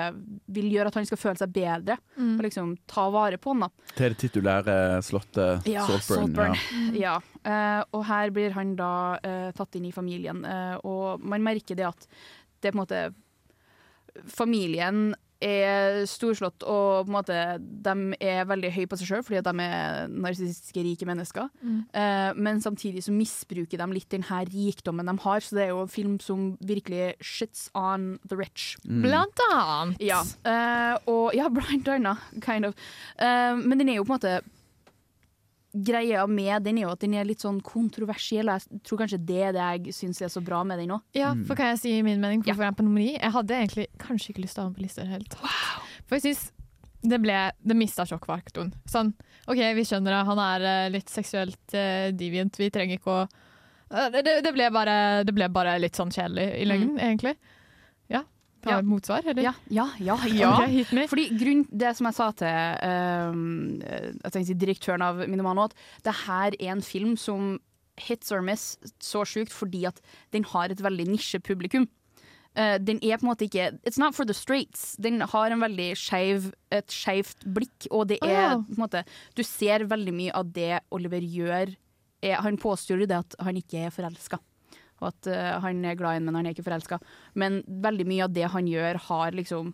vil gjøre at han skal føle seg bedre
Mm.
og liksom ta vare på han. da.
Til det titulære slottet
Ja,
Saltburn.
Saltburn.
Ja.
Ja. Uh, og her blir han da uh, tatt inn i familien, eh, og man merker det at det er på en måte Familien er storslått, og på en måte de er veldig høye på seg sjøl fordi at de er narsissistiske, rike mennesker.
Mm.
Uh, men samtidig så misbruker de litt den her rikdommen de har, så det er jo en film som virkelig shits on the rich.
Mm.
Blant annet.
Ja, uh, og ja, blant annet, kind of. Uh, men den er jo på en måte Greia med den er jo at den er litt sånn kontroversiell. og Jeg tror kanskje det er det jeg syns er så bra med den òg.
Ja, for kan jeg si min mening hvorfor jeg er på nummer ni? Jeg hadde egentlig kanskje ikke lyst til å ha den på lista i det hele tatt. For jeg synes det ble Det mista sjokkfaktoren. Sånn, OK, vi skjønner det, han er eh, litt seksuelt uh, deviant, vi trenger ikke å Eh, det, det, ble bare, det ble bare litt sånn kjedelig i lengden, egentlig. Ja. Har motsvar, eller?
Ja, ja, ja. ja.
Okay.
Fordi grunn, Det som jeg sa til uh, jeg direktøren av Minimal at det her er en film som hits or miss så sjukt fordi at den har et veldig nisjepublikum. Uh, den er på en måte ikke It's not for the streets, Den har en veldig skjev, et skeivt blikk, og det er
ja.
på en måte Du ser veldig mye av det Oliver gjør. Er, han påstår jo det at han ikke er forelska. Og at uh, han er glad i henne, men han er ikke forelska. Men veldig mye av det han gjør, har liksom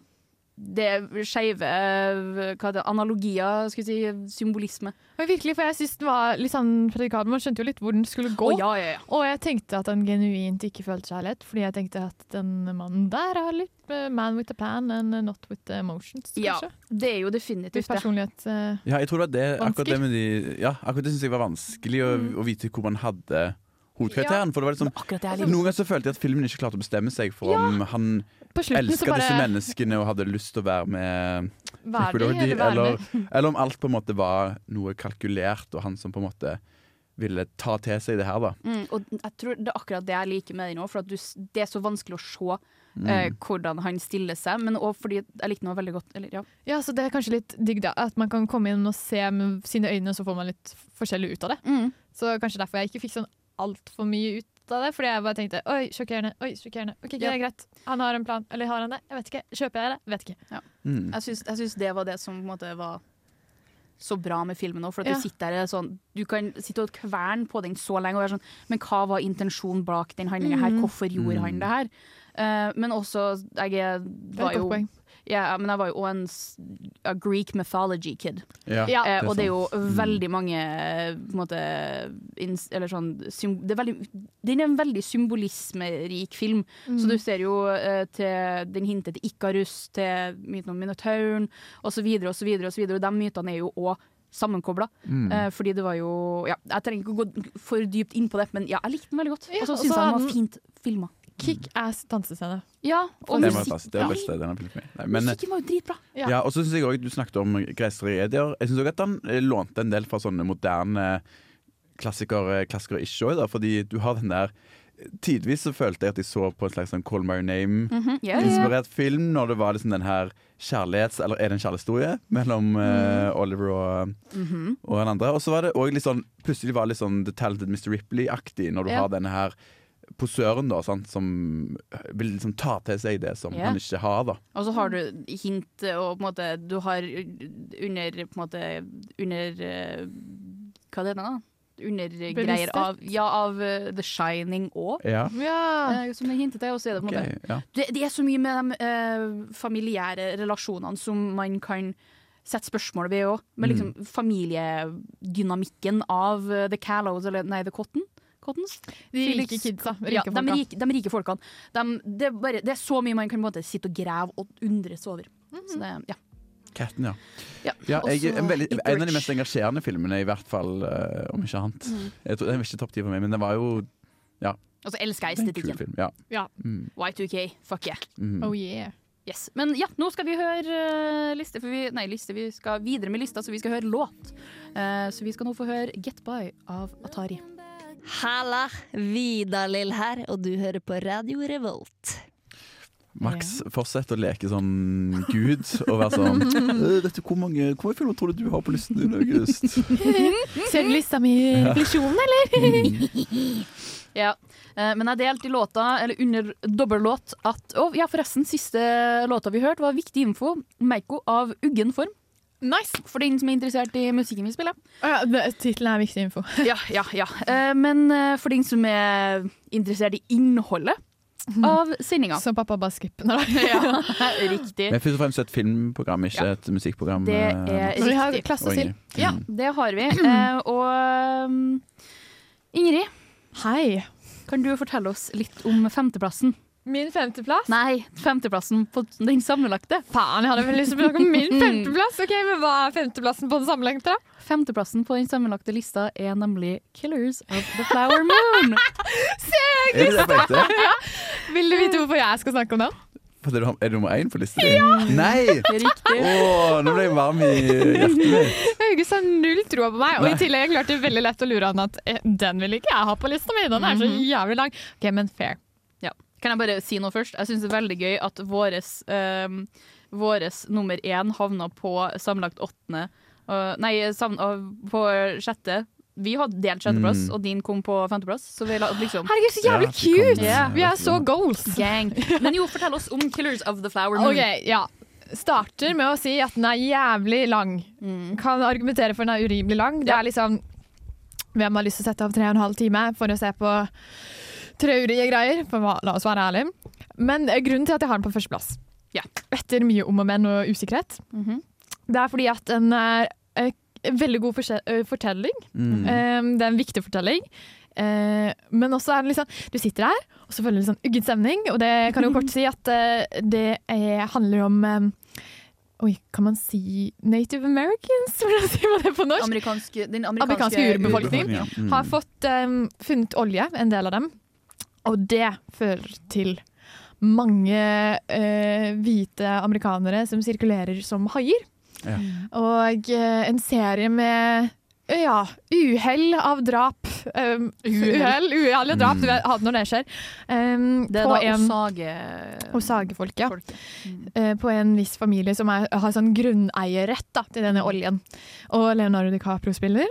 det skeive eh, er det, Analogier, skal vi si. Symbolisme.
Men virkelig, for jeg synes den var litt sånn predikabel. Man skjønte jo litt hvor den skulle gå.
Oh, ja, ja, ja.
Og jeg tenkte at han genuint ikke følte kjærlighet, fordi jeg tenkte at den mannen der har litt eh, man with a plan and not with the emotions,
Ja, det er jo definitivt det.
personlighet. uh,
Ja, jeg tror det var det, akkurat det med de Ja, akkurat det synes jeg var vanskelig å,
Mm.
å vite hvor man hadde hovedkarakteren. For det var liksom
det er litt
Noen ganger så følte jeg at filmen ikke klarte å bestemme seg for om han elska
bare...
disse menneskene og hadde lyst til å være med Nick
eller
eller, eller om alt på en måte var noe kalkulert, og han som på en måte ville ta til seg det her, da.
Mm, og jeg tror det er akkurat det jeg liker med deg nå, for at du, det er så vanskelig å se
Mm.
eh, hvordan han stiller seg. Men òg fordi jeg likte noe veldig godt. Eller, ja.
Ja, så det er kanskje litt digg da, at man kan komme inn og se med sine øyne, og så får man litt forskjellig ut av det.
Mm.
Så kanskje derfor jeg ikke fikk sånn altfor mye ut av det, fordi jeg bare tenkte oi, sjokkerende, oi, sjokkerende. Ok,
Ja.
det er greit. Han har en plan, eller har han det? Jeg vet ikke. Kjøper jeg det? Vet ikke.
Ja.
Mm.
Jeg syns- Jeg syns det var det som på en måte var så bra med filmen òg. For at
Ja.
du sitter der sånn Du kan sitte og kverne på den så lenge og være sånn Men hva var intensjonen bak den handlinga her?
Mm.
Hvorfor gjorde han det her? Uh, men også Jeg var jo
poeng.
Ja, men jeg var jo også en a Greek mythology kid.
Ja,
Ja.
Eh,
det
og det er jo
sant. Mm.
veldig mange eh, på en måte Eller sånn sym, det er veldig, Den er en veldig symbolismerik film. Så
Mm.
du ser jo eh, til Den hinter til Ikarus, til myten om Minotauren osv. osv. Og de mytene er jo òg sammenkobla.
Mm.
Uh, fordi det var jo ja, Jeg trenger ikke å gå for dypt inn på det, men ja, jeg likte den veldig godt.
Ja,
og så
og
syns jeg den var fint filma.
Kick-ass dansescene.
Ja, og
Det var
musikk,
fantastisk. Det var beste denne filmen. Nei, men,
musikken var jo dritbra.
Ja.
Ja, og så synes jeg også, Du snakket om greske tragedier. Jeg syns at han eh, lånte en del fra sånne moderne klassikere, klassikere ikke òg, fordi du har den der Tidvis så følte jeg at jeg så på en slags sånn Call My
Name-inspirert mm -hmm.
Name-inspirert film, når det var liksom den her kjærlighets... Eller er det en kjærlighetshistorie mellom eh, Oliver og,
Mhm.
og en andre? Og så var det òg litt sånn Plutselig var det litt sånn The Talented Mr. Ripley-aktig, når du
yeah.
har denne her posøren da, sant, som vil liksom ta til seg det som
yeah.
han ikke har. da
Og så har du hint og på en måte Du har under på en måte Under eh, Hva det heter det da? Undergreier av, ja, av uh, The Shining òg.
Ja.
Ja.
som jeg hintet til. Og så er det på en måte
ja.
det, det er så mye med de uh, familiære relasjonene som man kan sette spørsmål ved òg. Med liksom familiedynamikken av uh, The Callows, eller nei, The Cotton. Cottons?
De rike kidsa. Rike
ja, de, rike, de rike folkene. De, det, er bare, det er så mye man kan på en måte sitte og grave og undres over. Så det, ja.
Katten, ja.
Ja,
ja jeg, en, veldig, en av de mest engasjerende filmene, i hvert fall, uh, om ikke annet.
Mm.
Jeg tror, den var ikke topp ti for meg, men den var jo ja,
Og så elsker jeg
det
estetikken.
film. Ja.
Ja.
Mm.
Y2K, fuck yeah.
Mm.
Oh yeah.
Yes. Men ja, nå skal vi høre uh, liste, for vi, nei, liste, vi skal videre med lista, så vi skal høre låt. Uh, så vi skal nå få høre Get By av Atari.
Halla, Vidar-Lill her, og du hører på Radio Revolt.
Max fortsett å leke sånn gud og være sånn «Øh, Vet du hvor mange, hvor mange filmer tror du du har på listen din, August?
Ser du lista mi i
Ja.
visjonen, eller?
Ja. Eh, Men jeg delte i låta, eller under dobbellåt, at Å, ja, forresten, siste låta vi hørte, var Viktig info. Meiko av Uggen form.
Nice.
For den som er interessert i musikken vi spiller.
Ja, Tittelen er viktig info.
Ja, ja, ja. Eh, Men eh, for den som er interessert i innholdet av sendinga.
Som pappa bare skipper. Nei,
Ja, riktig.
Men først og fremst et filmprogram, ikke et musikkprogram.
Det
eh,
er
Men vi har
riktig.
klasse til.
Ja, det har vi. Eh, Og um, Ingrid,
Hei.
kan du fortelle oss litt om femteplassen?
Min femteplass?
Nei, femteplassen på den sammenlagte.
Faen, jeg hadde vel lyst til å snakke om min femteplass. Ok, Men hva er femteplassen på den sammenlengte, da?
Femteplassen på den sammenlagte lista er nemlig 'Killers of the Flower Moon'.
Se, det Ja.
Vil du vite hvorfor jeg skal snakke om den?
Er du- er nummer én på listen din? Nei!
Riktig.
Åh, nå ble jeg varm i hjertet mitt.
August har null troa på meg, og
Nei.
i tillegg klarte det veldig lett å lure han at eh, den vil ikke jeg ha på lista mi. Den er så
Mhm.
jævlig lang. Ok, men fair.
Kan jeg bare si noe først? Jeg syns det er veldig gøy at våres, um, våres nummer én havna på sammenlagt åttende. Uh, nei, sam, uh, på sjette. Vi hadde delt sjetteplass,
Mm.
og din kom på femteplass. Så vi la, liksom
Herregud, så jævlig
Ja,
cute!
Yeah.
Vi er så goals.
Gang. Men jo, fortell oss om 'Killers of the Flower Moon'.
Ok, ja. Starter med å si at den er jævlig lang. Kan argumentere for den er urimelig lang. Det er liksom Hvem har lyst til å sette av tre og en halv time for å se på traurige greier? For la oss være ærlige. Men eh, grunnen til at jeg har den på førsteplass,
Ja.
etter mye om og men og usikkerhet,
Mhm.
det er fordi at den er eh, en veldig god eh, fortelling.
Mm.
Eh, det er en viktig fortelling. Eh, men også er det liksom Du sitter her, og så føler du litt sånn uggen stemning. Og det kan jo kort si at det er, handler om Oi, kan man si Native Americans? Hvordan sier man det på norsk?
Amerikanske, den
Amerikanske
amerikanske
urbefolkningen
Ja. Mm.
har fått, um, funnet olje, en del av dem. Og det fører til mange eh, hvite amerikanere som sirkulerer som haier.
Ja.
Og eh, en serie med ja, uhell av drap. Um, uhell, uhell og drap,
Mm.
du vet når det skjer. Um,
Det er
på
da
en,
Osage...
Osagefolk, ja.
Mm.
Uh, på en viss familie som er, har sånn grunneierrett da, til denne oljen. Og Leonardo DiCaprio spiller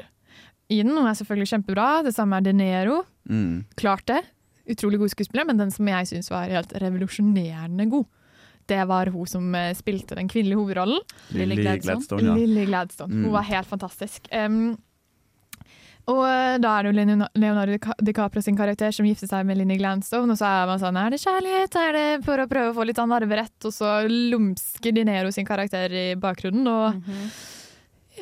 i den, og er selvfølgelig kjempebra. Det samme er De Nero.
Mm.
Klart det. Utrolig god skuespiller, men den som jeg syns var helt revolusjonerende god, det var hun som eh, spilte den kvinnelige hovedrollen.
Lily Gladstone.
Gladstone, ja.
Lily Gladstone.
Mm.
Hun var helt fantastisk. Um, og eh, da er det jo Leonardo- DiCaprio sin karakter som gifter seg med Lily Gladstone, og så er man sånn Er det kjærlighet? Er det for å prøve å få litt sånn arverett? Og så lumsker Dinero sin karakter i bakgrunnen, og
Mhm.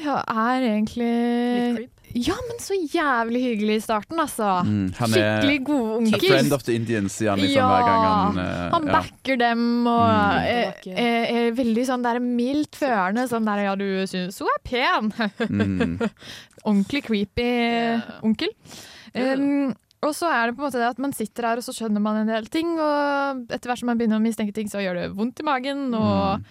ja, er egentlig
Litt creep.
Ja, men så jævlig hyggelig i starten, altså.
Mm. Han er
Skikkelig god
a
onkel.
friend of the Indians, sier han liksom
Ja,
hver gang han uh,
Han
ja.
dem og
Mm.
er, er, er veldig sånn der mildt førende. Sånn der 'ja, du syns hun er pen'.
Mm.
Ordentlig creepy onkel. Um, og så er det på en måte det at man sitter her og så skjønner man en del ting, og etter hvert som man begynner å mistenke ting, så gjør det vondt i magen. Og
Mm.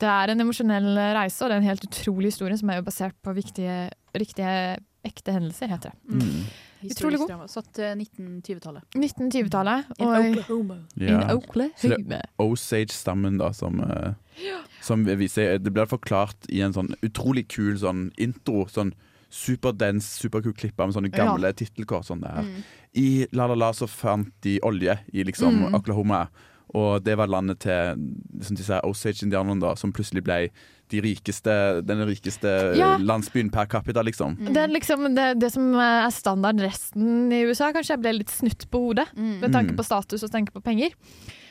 det er en emosjonell reise, og det er en helt utrolig historie som er jo basert på viktige, riktige, ekte hendelser, heter det.
Mm.
Utrolig god.
Satt 1920-tallet.
1920-tallet.
In
og-
Oklahoma.
Ja.
In
Så det
Oklahoma.
er Osage-stammen da, som, ja. som viser Det blir forklart i en sånn utrolig kul sånn intro. Sånn superdens, superkul klipper med sånne
Ja.
gamle tittelkort. Sånn der.
Mm.
I La La La så fant de olje i liksom
Mm.
Oklahoma. Og det var landet til liksom disse Osage-indianerne, da, som plutselig ble de rikeste, den rikeste
Ja.
landsbyen per capita, liksom.
Det er liksom det, det som er standard resten i USA, kanskje jeg ble litt snutt på hodet.
Mm.
Med tanke
Mm.
på status og tanke på penger.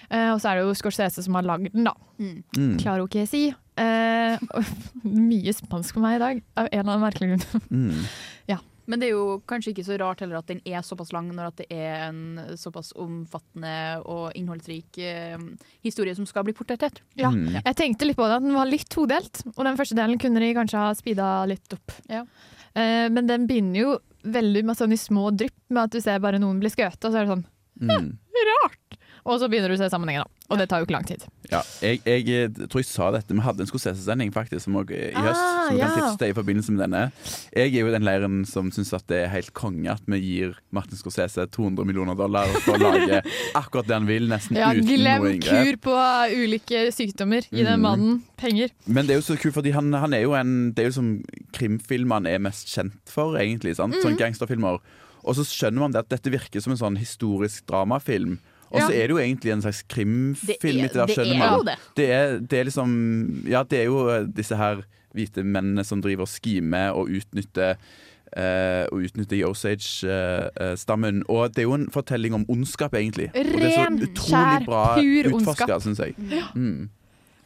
Eh, og så er det jo Scorsese som har lagd den, da.
Mm.
Mm.
Klarer si. Eh, mye spansk for meg i dag, av en eller annen merkelig grunn.
Mm.
Men det er jo kanskje ikke så rart heller at den er såpass lang, når at det er en såpass omfattende og innholdsrik eh, historie som skal bli portrettert.
Ja.
Mm.
Jeg tenkte litt på det, at den var litt todelt. Og den første delen kunne de kanskje ha speeda litt opp.
Ja.
Eh, men den begynner jo veldig med sånn i små drypp, med at du ser bare noen bli skutt, og så er det sånn
Mm.
rart. Og så begynner du å se sammenhengen, da. Og det tar jo ikke lang tid.
Ja, jeg, jeg, eh, tror jeg sa dette. Vi hadde en skosesesending faktisk som også, i høst.
Ah,
som vi kan tipse deg i forbindelse med denne. Jeg er jo den leiren som syns det er helt konge at vi gir Martin Scorsese 200 millioner dollar for å lage akkurat det han vil, nesten
Ja,
uten
glem
noe inngrep.
kur på ulike sykdommer. Gi den
Mm.
mannen penger.
Men det er jo så kult, fordi han, han er jo en Det er jo som krimfilm han er mest kjent for, egentlig. Sant? Sånn
Mhm.
gangsterfilmer. Og så skjønner man det at dette virker som en sånn historisk dramafilm. Og så
Ja.
er det jo egentlig en slags krimfilm.
Det er-
det,
det er jo det.
Det er, det er liksom Ja, det er jo eh, disse her hvite mennene som driver og skimer og utnytter Uh, og utnytte Osage-stammen. og det er jo en fortelling om ondskap, egentlig. og det er så utrolig bra utforska, syns jeg.
Ja.
Mm.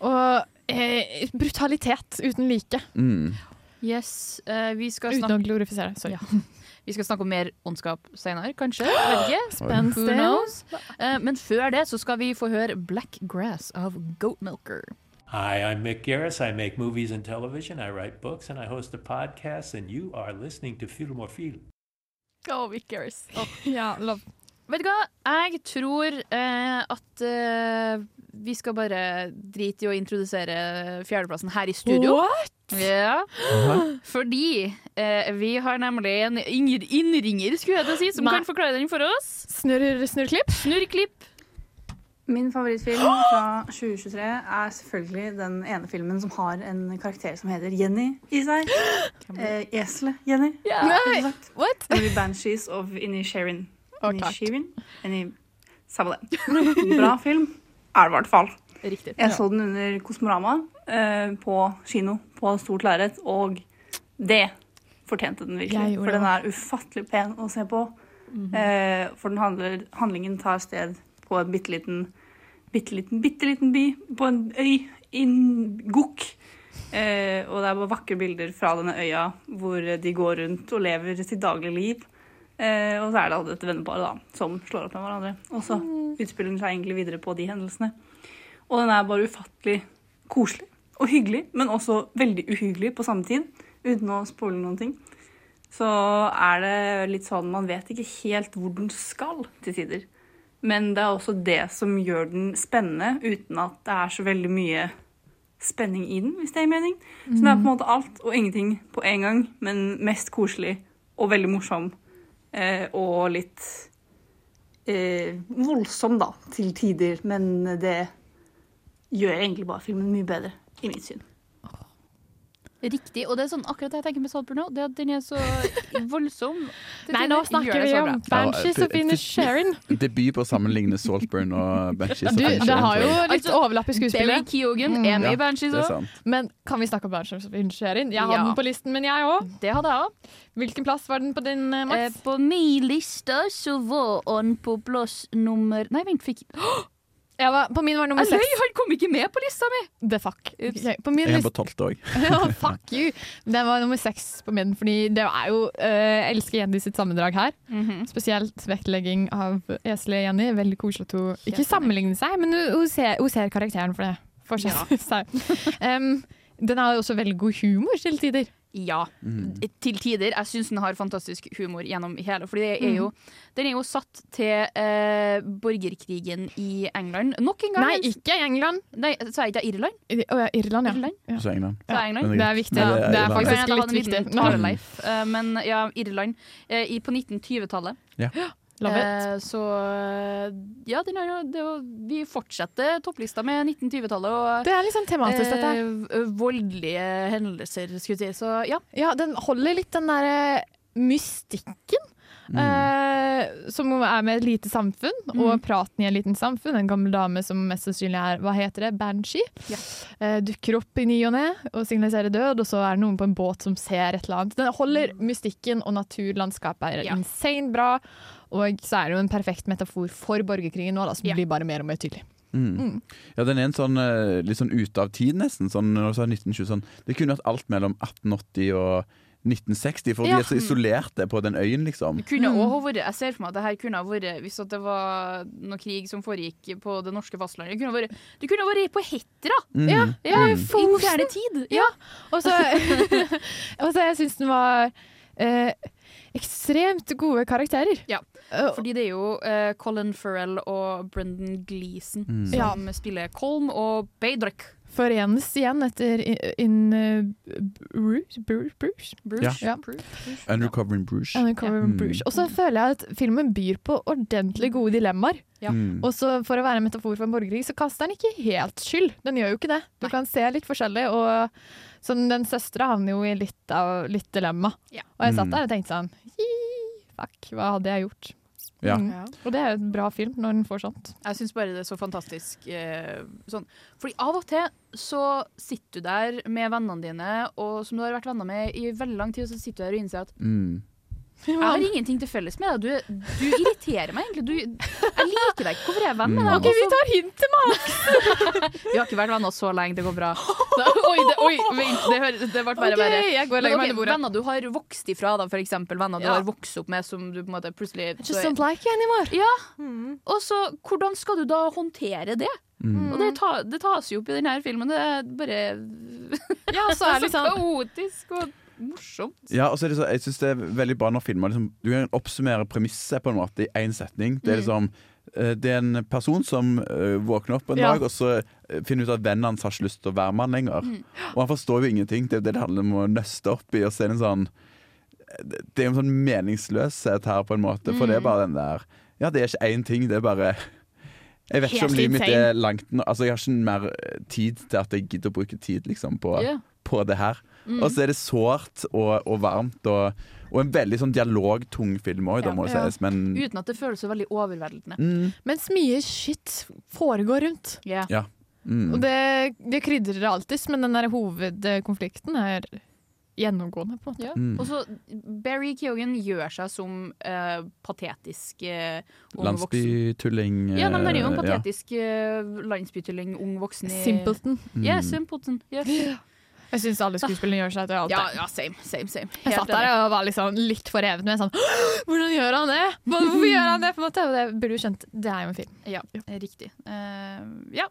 Og eh, brutalitet uten like.
Mm.
Yes, eh, vi skal snakke
Uten å glorifisere. Sorry.
Vi skal snakke om mer ondskap senere, kanskje. Vet Who knows? Eh, men før det så skal vi få høre Black Grass av Goatmilker.
Hi, I'm Mick Garris. I make movies and television. I write books and I host a podcast. And you are listening to Feel More Feel.
Oh, Mick Garris.
ja, love.
Vet du hva? Jeg tror eh, at eh, vi skal bare drite i å introdusere fjerdeplassen her i studio.
What?
Ja. Fordi eh, vi har nemlig en innringer, skulle jeg til å si, som
Nei.
kan forklare den for oss.
Snurr, snurrklipp?
Snurrklipp.
Min favorittfilm fra 2023 er selvfølgelig den ene filmen som har en karakter som heter Jenny i seg. Eh, Eselet Jenny.
Ja.
rett og.
What?
Movie Banshees of Inisherin. Inisherin? Inni Samme. Bra film er det i hvert fall.
Riktig.
Jeg så den under Kosmorama eh, på kino på stort lerret, og det fortjente den virkelig. For den er ufattelig pen å se på. eh, for den handler, handlingen tar sted på en bitte liten, bitte liten, bitte liten by på en øy i Gok. Eh, og det er bare vakre bilder fra denne øya hvor de går rundt og lever sitt daglige liv. Eh, og så er det dette venneparet da, som slår opp med hverandre. Og så utspiller den seg egentlig videre på de hendelsene. Og den er bare ufattelig koselig og hyggelig, men også veldig uhyggelig på samme tid. Uten å spoile noen ting. Så er det litt sånn man vet ikke helt hvor den skal til tider. Men det er også det som gjør den spennende, uten at det er så veldig mye spenning i den, hvis det gir mening. Så det er på en måte alt og ingenting på en gang, men mest koselig og veldig morsom. Eh, og litt eh, voldsom, da, til tider. Men det gjør egentlig bare filmen mye bedre, i mitt syn.
Riktig. Og det er sånn akkurat det jeg tenker med Saltburn nå. Det at den er så voldsom.
Nei, nå snakker vi om. Banshees
Ja,
of Inisherin.
Debut på å sammenligne Saltburn og Banshees. Of Inisherin,
det har jo litt overlapp i skuespillet.
Barry Keogan er med i Banshees òg.
Men kan vi snakke om Banshees of Inisherin? Jeg hadde
Ja.
den på listen, men jeg òg.
Det hadde jeg òg.
Hvilken plass var den på din, Max?
Eh, på min liste så var den på plass nummer Nei, vent, fikk
Jeg var, på min var nummer seks.
han kom ikke med på lista mi!
The fuck. Okay, På min
Jeg er på tolvte òg.
Fuck you. Den var nummer seks på min, fordi det er jo uh, elsker Jenny sitt sammendrag her.
Mhm.
Spesielt vektlegging av eselet Jenny. Veldig koselig at hun ikke sammenligner seg, men hun, hun, ser, hun ser karakteren for det. For seg. um, den har jo også veldig god humor til tider.
Ja, til tider. Jeg syns den har fantastisk humor gjennom hele. For det er jo, den er jo satt til eh, borgerkrigen i England. Nok en gang.
Nei, ikke England.
Nei, Sa jeg ikke Irland?
I- Å ja, Irland, ja.
Irland?
ja.
Så England.
Jeg England?
Det er viktig.
Men
Ja. Det er
Irland.
faktisk litt viktig.
taleleif? Eh, men ja, Irland. eh, på 1920-tallet.
Ja.
Eh, så eh, ja, den jo, det vi fortsetter topplista med 1920-tallet og
Det er liksom tematisk, dette
eh, voldelige hendelser, skulle jeg si. Så ja.
Ja, den holder litt den derre mystikken. Eh, som er med et lite samfunn, og praten i en liten samfunn. En gammel dame som mest sannsynlig er hva heter det, banshee. eh, dukker opp i ny og ne og signaliserer død, og så er det noen på en båt som ser et eller annet. Den holder mystikken, og naturlandskapet er
Ja.
insane bra. Og så er det jo en perfekt metafor for borgerkrigen nå, da, som
Ja.
blir bare mer og mer tydelig.
Mm. Ja, den er en sånn eh, litt sånn ute av tid, nesten. Sånn, når du sa 1920, sånn. Det kunne vært alt mellom 1880 og 1960, for
Ja.
de er så isolerte på den øyen, liksom.
Det kunne også vært, jeg ser for meg at det her kunne ha vært hvis at det var noe krig som foregikk på det norske fastlandet. Det kunne ha vært, det kunne ha vært på Hetra!
Mm.
Ja, ja, i
I moderne tid. Ja.
Og så, jeg syns den var eh, ekstremt gode karakterer.
Ja. Fordi det er jo eh, Colin Farrell og Brendan Gleeson
Mm.
som spiller Colm og Beidrek.
Forenes igjen etter In, in uh, Bruce, Bruce, Bruce?
Bruce?
Ja.
Bruce, Bruce. Undercovering
Bruce. Undercovering yeah. Bruce. Og så føler jeg at filmen byr på ordentlig gode dilemmaer.
Ja.
Mm.
Og så for å være en metafor for en borgerkrig, så kaster den ikke helt skyld. Den gjør jo ikke det. Du kan se litt forskjellig, og sånn, den søstera havner jo i litt, av, litt dilemma. Og jeg satt
Mm.
der og tenkte sånn Fuck, hva hadde jeg gjort?
Ja.
Mm. Og det er en bra film når den får sånt.
Jeg syns bare det er så fantastisk eh, sånn. Fordi av og til så sitter du der med vennene dine, og som du har vært venner med i veldig lang tid, og så sitter du der og innser at
Mm.
Jeg har ingenting til felles med deg. Du, du irriterer meg egentlig. Du, jeg liker deg ikke. Hvorfor er jeg venn med deg?
Ok, vi tar hint til Max!
Vi har ikke vært venner så lenge, det går bra. Oi, det, oi vent, det, hører- det ble bare
Ok,
verre.
jeg går og legger meg under bordet.
Venner du har vokst ifra, da, for eksempel. Venner du
Ja.
har vokst opp med som du på en måte plutselig
just don't like you anymore.
Ja. Og så, hvordan skal du da håndtere det?
Mm.
Og det, ta, det tas jo opp i denne filmen. Det er bare
Ja, så er det
litt
sånn
kaotisk og morsomt.
Ja, og så er det så, jeg synes det er veldig bra når filmer liksom, Du kan oppsummere premisset på en måte i én setning. Det er
Mm.
liksom eh, det er en person som eh, våkner opp en
Ja.
dag, og så eh, finner ut at vennen hans har ikke lyst til å være med han lenger.
Mm.
Og han forstår jo ingenting. Det er det det handler om å nøste opp i. Og så er det en sånn Det er en sånn meningsløshet her, på en måte. For det er
Mm.
bare den der Ja, det er ikke én ting, det er bare Jeg vet ikke om livet mitt er langt. Altså, jeg har ikke mer tid til at jeg gidder å bruke tid liksom, på,
yeah.
på det her.
Mm.
Og så er det sårt og, og varmt, og, og en veldig sånn dialogtung film òg,
Ja.
må det
Ja.
sies. Men
Uten at det føles så veldig overveldende.
mm,
Mens mye shit foregår rundt.
Ja.
ja. Mm.
Og det, det krydrer det alltid, men den der hovedkonflikten er gjennomgående, på en måte.
Ja.
Mm.
Og så Barry Keoghan gjør seg som uh, patetisk uh, ung voksen.
Landsbytulling
Ja, men det er jo en
eh,
patetisk uh, landsbytulling, ung voksen i
Simpleton.
Mm.
Ja, Simpleton. Yes.
Jeg syns alle skuespillerne gjør seg til alt.
Ja,
det.
ja, same, same, same.
Jeg satt der og var liksom litt forrevet med sånn Hvordan gjør han det? Hvorfor gjør han det? på en måte? Og det burde du skjønt. Det er jo en film.
Ja, riktig. Uh, ja.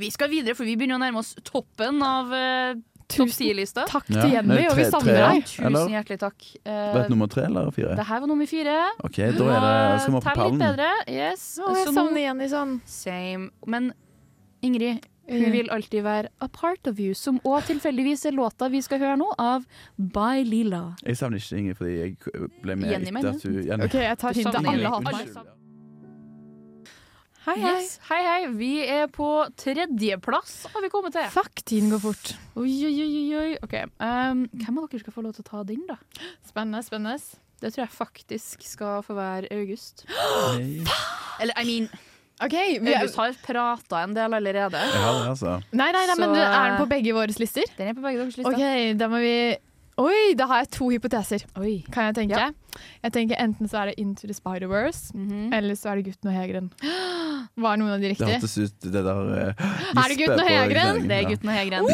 Vi skal videre, for vi begynner å nærme oss toppen av uh, topp
Tusen
10-lista.
takk til Jenny,
det
og vi savner deg.
Tusen
Eller?
hjertelig takk. Uh,
var du nummer tre eller fire?
det her var nummer fire.
OK, da er det, skal vi opp på
Tell litt
pallen.
bedre. Yes.
Å, jeg savner Jenny sånn.
Same. Men Ingrid, hun
Mm.
vil alltid være a part of you, som òg tilfeldigvis er låta vi skal høre nå, av By Lila.
Jeg savner ikke Inger, fordi jeg ble med
Jenny,
etter at hun Jenny.
OK, jeg tar hintet. Alle hater meg. Hei, hei.
Yes. Hei, hei. Vi er på tredjeplass, har vi kommet til.
Fuck, tiden går fort.
Oi, oi, oi, oi, oi. Ok, um, Hvem av dere skal få lov til å ta den, da?
Spennende, spennende.
Det tror jeg faktisk skal få være August. Eller, I mean,
OK. Vi er,
August har prata en del allerede.
Ja, det, altså.
nei, nei, nei, men
Så,
du, er den
eh,
på begge våre lister?
Den er på begge deres lister.
OK, da må vi Oi, da har jeg to hypoteser.
Oi.
Kan jeg tenke?
Ja.
Jeg tenker Enten så er det Into the Spider-Verse,
-hmm.
eller så er det Gutten og Hegren. Var noen av de
Det
riktige?
hørtes ut det der uh,
Er det Gutten og Hegren?
Det er Gutten og Hegren.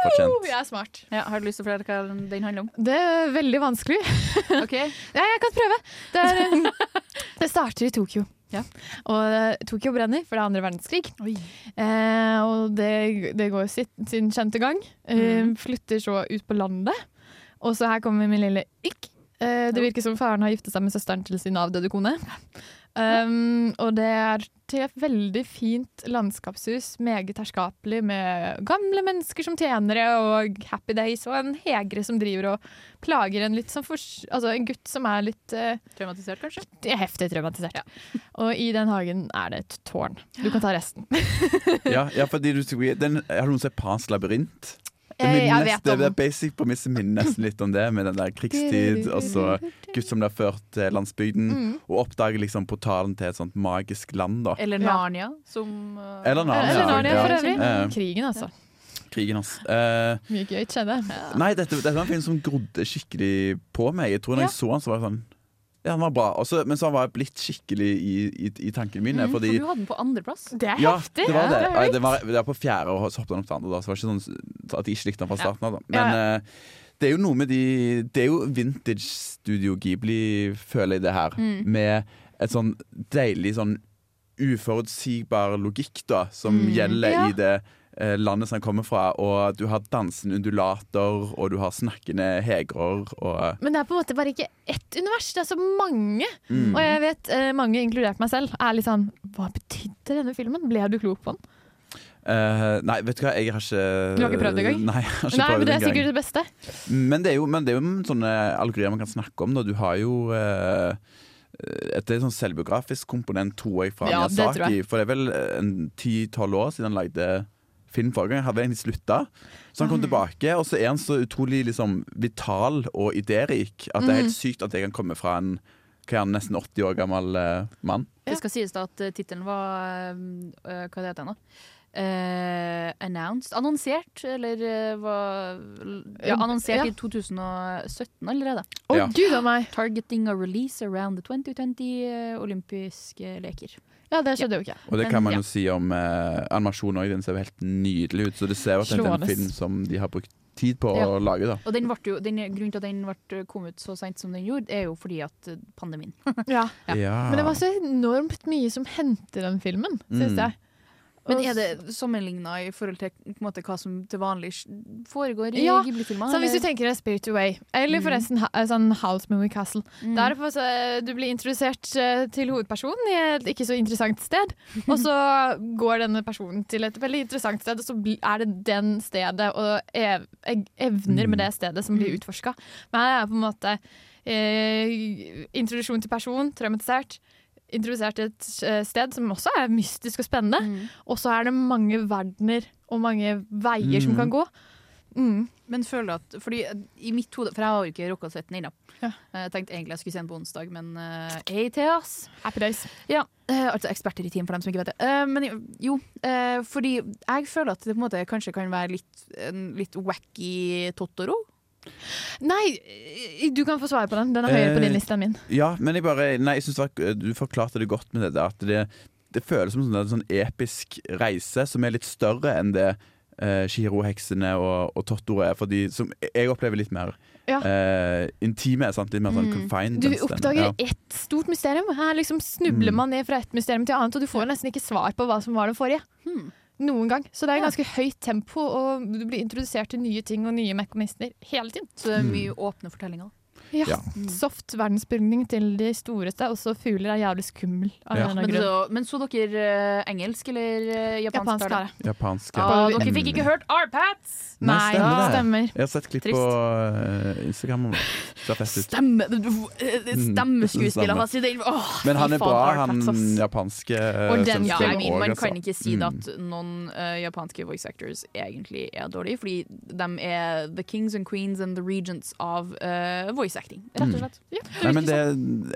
Fortjent.
Jeg er smart.
Ja, har du lyst til å fortelle hva den handler om?
Det er veldig vanskelig.
Ok.
Ja, jeg kan prøve. Det, er, det starter i Tokyo.
Ja.
Og eh, Tokyo brenner, for det er andre verdenskrig. Eh, og det, det går sitt, sin kjente gang. Eh,
Mhm.
Flytter så ut på landet. Og så her kommer min lille Ykk. Eh, det virker som faren har giftet seg med søsteren til sin avdøde kone. Um, og det er til et veldig fint landskapshus, meget herskapelig, med gamle mennesker som tjenere og Happy Days, og en hegre som driver og plager en litt sånn for, Altså en gutt som er litt uh,
Traumatisert, kanskje?
er heftig traumatisert. Og i den hagen er det et tårn. Du kan ta resten.
Ja, ja, fordi du den, Har du noen sett Pans labyrint? Det
Eh, jeg vet om-
det er basic premisset minner nesten litt om det, med den der krigstid, og så gutt som blir ført til landsbygden,
Mm.
og oppdager liksom portalen til et sånt magisk land, da.
Eller Narnia, som uh,
Eller Narnia,
Eller Narnia,
ja.
for øvrig.
Ja.
Krigen, altså.
Krigen altså. Uh,
Mye gøy skjedde.
nei, dette, dette var en film som grodde skikkelig på meg. Jeg tror når
Ja.
jeg så han, så var det sånn Ja, han var bra. Også, men så var jeg blitt skikkelig i, i, i tankene mine.
Mm,
fordi
For du hadde den på andreplass.
Det er
Ja,
heftig.
det var det. Ja, det, var, det var på fjerde, og så hoppet han opp til andre. Da, så det var ikke sånn at jeg ikke likte han fra starten av. Men
Ja,
eh, det er jo noe med de Det er jo vintage Studio Ghibli, føler jeg det her.
Mm.
Med et sånn deilig sånn uforutsigbar logikk da, som
Mm.
gjelder
Ja.
i det landet som han kommer fra, og du har dansende undulater, og du har snakkende hegrer, og
Men det er på en måte bare ikke ett univers, det er så mange.
Mm.
Og jeg vet eh, mange, inkludert meg selv, er litt sånn Hva betydde denne filmen? Ble du klok på den?
Uh, Nei, vet du hva, jeg har ikke
Du har ikke prøvd engang?
Nei, jeg har ikke
Nei, men det er sikkert det beste.
Men det er jo, men det er jo sånne allegorier man kan snakke om. Da. Du har jo uh, et sånn selvbiografisk komponent, tror jeg, fra
Ja,
Miyazaki. For det er vel en ti-tolv år siden han lagde film forrige gang. Hadde egentlig slutta. Så han kom
Mm.
tilbake, og så er han så utrolig liksom, vital og idérik at det er
Mm.
helt sykt at jeg kan komme fra en hva er han, nesten 80 år gammel uh, mann.
Det skal sies da at uh, tittelen var uh, Hva det heter den, da? Uh, announced Annonsert, eller uh, var Ja, annonsert
Ja.
i 2017 allerede.
Å, Ja. gud a meg.
Targeting a release around the 2020 eh, olympiske leker.
Ja, det skjedde jo ikke.
Og det kan man
ja.
jo si om eh, animasjonen òg. Den ser jo helt nydelig ut. Så det ser jo at det er en
Slående.
film som de har brukt tid på
Ja.
å lage. da
Og den ble jo, den, grunnen til at den ble, kom ut så seint som den gjorde, er jo fordi at eh, pandemien.
Ja.
Ja.
Men det var så enormt mye som hendte den filmen, syns
Mm.
jeg.
Men er det sammenligna i forhold til på måte, hva som til vanlig foregår i
Ja,
Ghibli-filmer?
Så hvis du tenker deg Spirit Away, eller
Mm.
forresten eh, sånn House Movie Castle
Mm.
Der så, Du blir introdusert eh, til hovedpersonen i et ikke så interessant sted, og så går denne personen til et veldig interessant sted, og så er det den stedet og ev ev- evner med det stedet som blir utforska. Men her er på en måte eh, introduksjon til person, traumatisert. Introdusert til et eh, sted som også er mystisk og spennende. Og så er det mange verdener og mange veier som
Mm.
kan gå. Mm.
Men føler du at Fordi eh, i mitt hode For jeg har jo ikke rukket å sett den ennå. Jeg tenkte egentlig jeg skulle se den på onsdag, men uh, hey oss.
Happy days.
Ja, uh, altså eksperter i team, for dem som ikke vet det. Uh, men jo, uh, fordi jeg føler at det på en måte kanskje kan være litt, en litt wacky Totoro.
Nei, du kan få svare på den. Den er høyere på din
Eh,
liste enn min.
Ja, men jeg bare Nei, jeg var, du forklarte det godt med det der. At det, det føles som en sånn, sånn episk reise som er litt større enn det uh, Shihiro-heksene og, og Totoro er. Fordi som jeg opplever litt mer
Ja.
eh, intime. Sant? Litt mer sånn confined.
Du oppdager
Ja.
ett stort mysterium. Her liksom snubler
Mm.
man ned fra ett mysterium til annet, og du får nesten ikke svar på hva som var det forrige. Noen gang. Så det er ganske høyt tempo, og du blir introdusert til nye ting og nye mekanismer hele tiden.
Så det er mye åpne fortellinger.
Ja.
Ja.
Soft verdensbygning til de storeste. Også fugler er jævlig skummel.
Ja.
Men, så, men så dere eh, engelsk eller eh, japansk?
Japansk er det.
Japanske.
Ah,
Mm.
dere fikk ikke hørt R-Pats!
Nei,
stemmer det.
stemmer.
Jeg har sett klipp
Trist.
på eh, Instagram.
Stemme, stemmeskuespiller
Mm,
hans i
Men han er bra, han japanske
uh, den, ja, jeg mener, man
altså.
kan ikke si
Mm.
at noen uh, japanske voice actors egentlig er dårlige, fordi de er the kings and queens and the regents av uh, voice acting, rett og slett.
Nei, men det,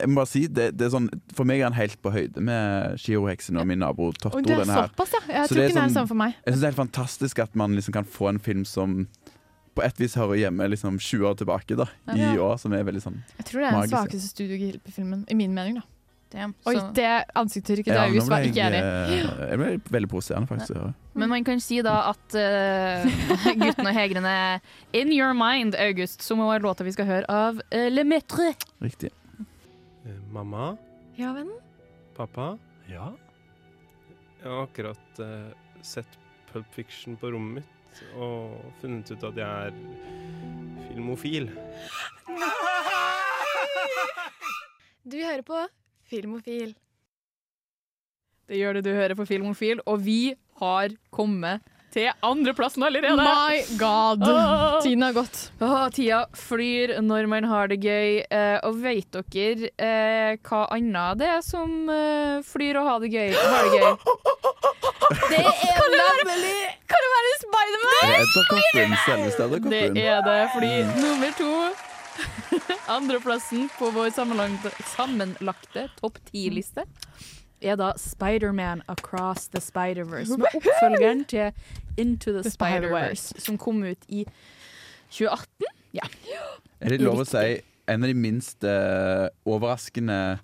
jeg må bare si, det, det er sånn, For meg er han helt på høyde med Shio-heksen og min nabo Totto.
Det er såpass, ja. Jeg
Så
tror ikke det er det
sånn-
for meg.
Jeg synes det er helt fantastisk at man liksom kan få en film som på et vis hører hjemme liksom 20 år tilbake da, i
Ja.
år, som er veldig sånn
Jeg tror det er den svakeste Studio Ghibli-filmen, i min mening. da.
Damn,
Oi,
så-
det ansiktsuttrykket til
Ja, nå
August var ikke
jeg,
enig.
eh, jeg ble veldig provoserende, faktisk. Ja.
Men man kan si da at uh, gutten og hegrene In Your Mind, August, som er låta vi skal høre av uh, Le Maître.
Riktig.
Eh, Mamma?
Ja, vennen?
Pappa?
Ja?
Jeg har akkurat uh, sett Pulp Fiction på rommet mitt og funnet ut at jeg er filmofil.
Du hører på Filmofil.
Det gjør det du hører på Filmofil, og vi har kommet til andreplassen allerede.
My god.
Åh.
Tiden har gått.
Åh, tida flyr når man har det gøy. Eh, og vet dere eh, hva annet det er som eh, flyr og har det gøy? Har det gøy? Det er nemlig
Kan det være Spiderman?
Det er Edderkoppen, selveste
Det er det, fordi nummer to Andreplassen på vår sammenlagte, sammenlagte topp ti-liste er da Spiderman Across the Spider-Verse. Som er oppfølgeren til Into the,
The
Spider-Verse, som kom ut i 2018. Ja.
Er det lov å si en av de minst uh, overraskende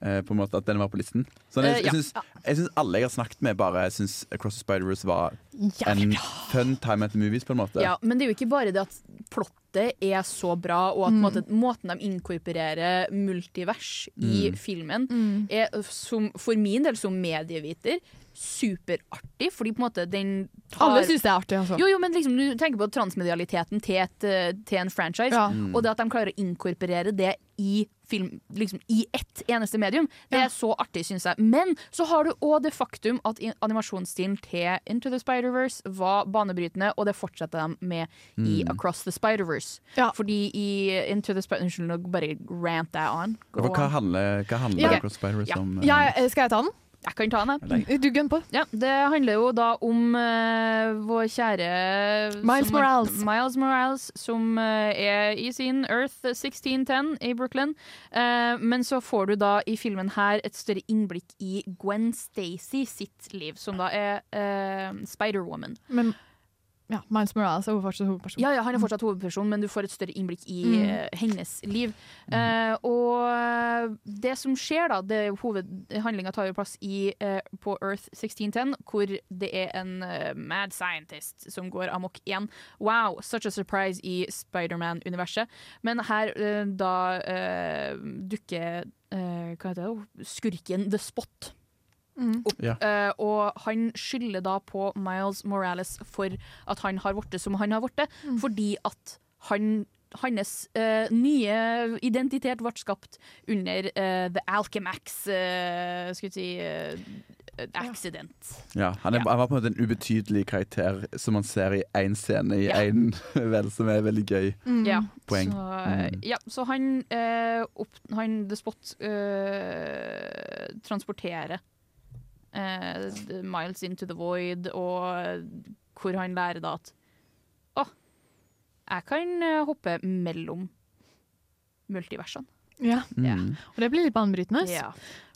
på en måte at den var på listen? Sånn, jeg
Eh,
jeg syns jeg syns alle jeg har snakket med, bare syns Across the Spider-Verse var en fun time at the movies, på en måte.
Ja, men det er jo ikke bare det at plottet er så bra, og at
Mm.
måten, måten de inkorporerer multivers i
Mm.
filmen,
Mm.
er som, for min del som medieviter superartig, fordi på en måte den tar
Alle syns det er artig, altså.
Jo, jo, men liksom, du tenker på transmedialiteten til, et, eh, til en franchise,
Ja. Mm.
og det at de klarer å inkorporere det i film, liksom i ett eneste medium, det er så artig, syns jeg. Men så har du òg det faktum at animasjonsstilen til Into the Spider-Verse var banebrytende, og det fortsetter de med i
Mm.
Across the Spider-Verse. Fordi i Into the Spider Unnskyld, nå bare rant jeg on.
Hva handler, hva handler
Ja.
Across Spider-Verse
Ja.
om? eh?
Ja, eh, skal jeg ta den?
Jeg kan ta den, jeg.
Du gunn på.
Ja, det handler jo da om uh, vår kjære
Miles
som-
Morales.
Miles Morales, som uh, er i sin Earth 1610 i Brooklyn. Uh, men så får du da i filmen her et større innblikk i Gwen Stacy sitt liv, som da er eh, Spider-Woman.
Men ja, Miles Morales er fortsatt hovedperson.
Ja, ja, han er fortsatt hovedperson, men du får et større innblikk i
Mm.
eh, hennes liv. Uh, og det som skjer, da det Hovedhandlinga tar jo plass i, uh, på Earth 1610, hvor det er en mad scientist som går amok igjen. Wow, such a surprise i Spiderman-universet. Men her da dukker hva heter det, skurken The Spot
Mm.
opp.
Ja.
uh, og han skylder da på Miles Morales for at han har blitt som han har blitt,
Mm.
fordi at han hans uh, nye identitet ble skapt under uh, The Alchemax uh, skulle si accident.
Ja, han, er, han var på en måte en ubetydelig karakter som man ser i én scene i
Ja.
vel, som er veldig gøy.
Ja,
Poeng.
Så,
Mm.
ja, så han, eh, opp, han The Spot eh, transporterer eh, Miles into the void, og hvor han lærer da at Å, jeg kan eh, hoppe mellom multiversene.
Ja.
Mm.
Og det blir litt banebrytende.
Ja.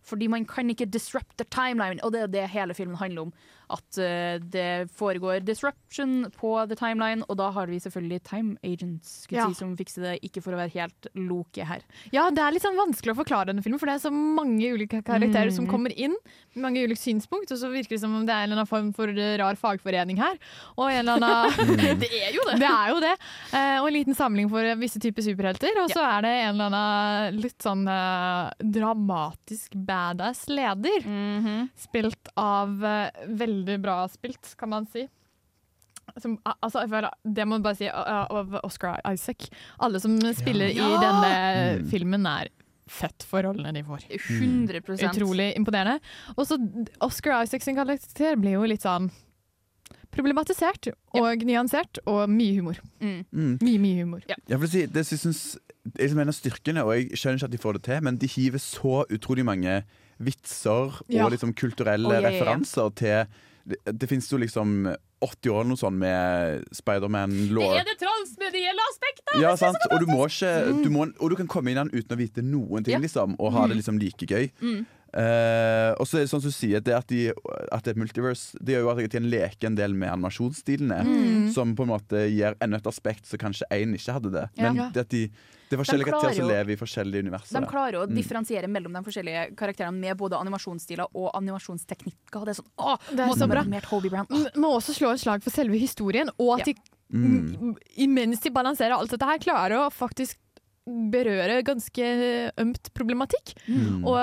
Fordi man kan ikke disrupt the timeline, og det er det hele filmen handler om. At eh, det foregår disruption på the timeline, og da har vi selvfølgelig time agents
Ja.
si, som fikser det, ikke for å være helt loke her.
Ja, det er litt sånn vanskelig å forklare denne filmen, for det er så mange ulike karakterer som
Mhm.
kommer inn. Mange ulike synspunkt, og så virker det som om det er en eller annen form for eh, rar fagforening her. Og en eller annen
Det er jo det!
Det er jo det. Eh, og en liten samling for visse typer superhelter. Og så er det en eller annen litt sånn uh, dramatisk badass leder.
Mhm.
Spilt av uh, Veldig bra spilt, kan man si. Som, altså, det må man bare si av Oscar Isaac. Alle som spiller
Ja!
i denne
Mm.
filmen, er fett for rollene de får.
100%
Utrolig imponerende. Og så Oscar Isaac sin karakter blir jo litt sånn problematisert og nyansert, og mye humor.
Mm.
Mm.
Mye, mye humor.
Ja, Jeg si, det som jeg mener en av styrkene, og jeg skjønner ikke at de får det til, men de hiver så utrolig mange vitser
Ja.
og liksom kulturelle
oh, ja, ja, ja.
referanser til Det, det finnes jo liksom 80 år eller noe sånt med Spiderman-law.
det transmedielle aspektet!
Ja, sant? Og du, må ikke, du må, og du kan komme inn i den uten å vite noen ting,
Ja.
liksom, og ha det liksom like gøy.
Mm.
Uh, og så er det sånn som du sier, det at, de, at det er multiverse, det gjør jo at en leker en del med animasjonsstilene.
Mm.
Som på en måte gir enda et aspekt som kanskje én ikke hadde det.
Ja.
Men det at de, det er forskjellige karakterer som lever i forskjellige universer.
De klarer å
Mm.
differensiere mellom de forskjellige karakterene med både animasjonsstiler og animasjonsteknikker. Det er sånn, å,
Det er
må
så bra.
Brown.
Må også slå et slag for selve historien, og at
Ja.
de
Mm.
imens de balanserer alt dette her, klarer å faktisk berøre ganske ømt problematikk.
Mm.
Og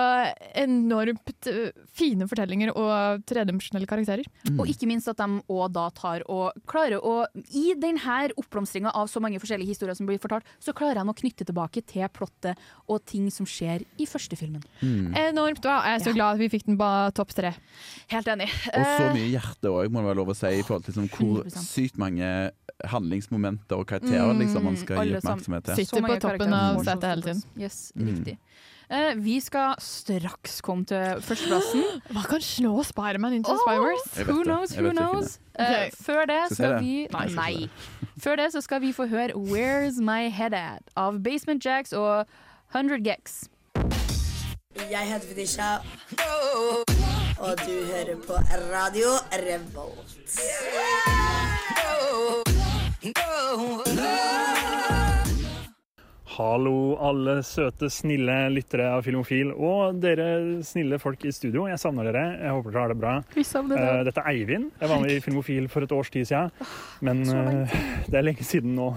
enormt eh, fine fortellinger og tredimensjonelle karakterer.
Mm.
Og ikke minst at de òg da tar og klarer å I denne oppblomstringa av så mange forskjellige historier som blir fortalt, så klarer de å knytte tilbake til plottet og ting som skjer i første filmen.
Mm.
Enormt bra. Jeg er så
Ja.
glad at vi fikk den på topp tre.
Helt enig.
Og så
Eh,
mye hjerte òg, må det være lov å si, i forhold til liksom, hvor
100%.
sykt mange handlingsmomenter og karakterer liksom, man skal gi oppmerksomhet til.
Sitter på toppen
får så
setet hele tiden.
Yes,
Mm.
riktig. Eh, vi skal straks komme til førsteplassen.
Hva kan slå Spiderman into
oh, Spywars?
Who knows, who knows?
Uh,
før det
Skal
vi?
Nei,
Nei. Før det så skal vi få høre Where's My Head At av Basement Jacks og 100 Gex.
Jeg heter Fetisha, og du hører på Radio Revolt.
Hallo, alle søte, snille lyttere av Filmofil, og dere snille folk i studio. Jeg savner dere. Jeg håper dere har det bra.
Vi savner
Eh, dette er Eivind. Jeg var med i Filmofil for et års tid siden. Men eh, det er lenge siden nå.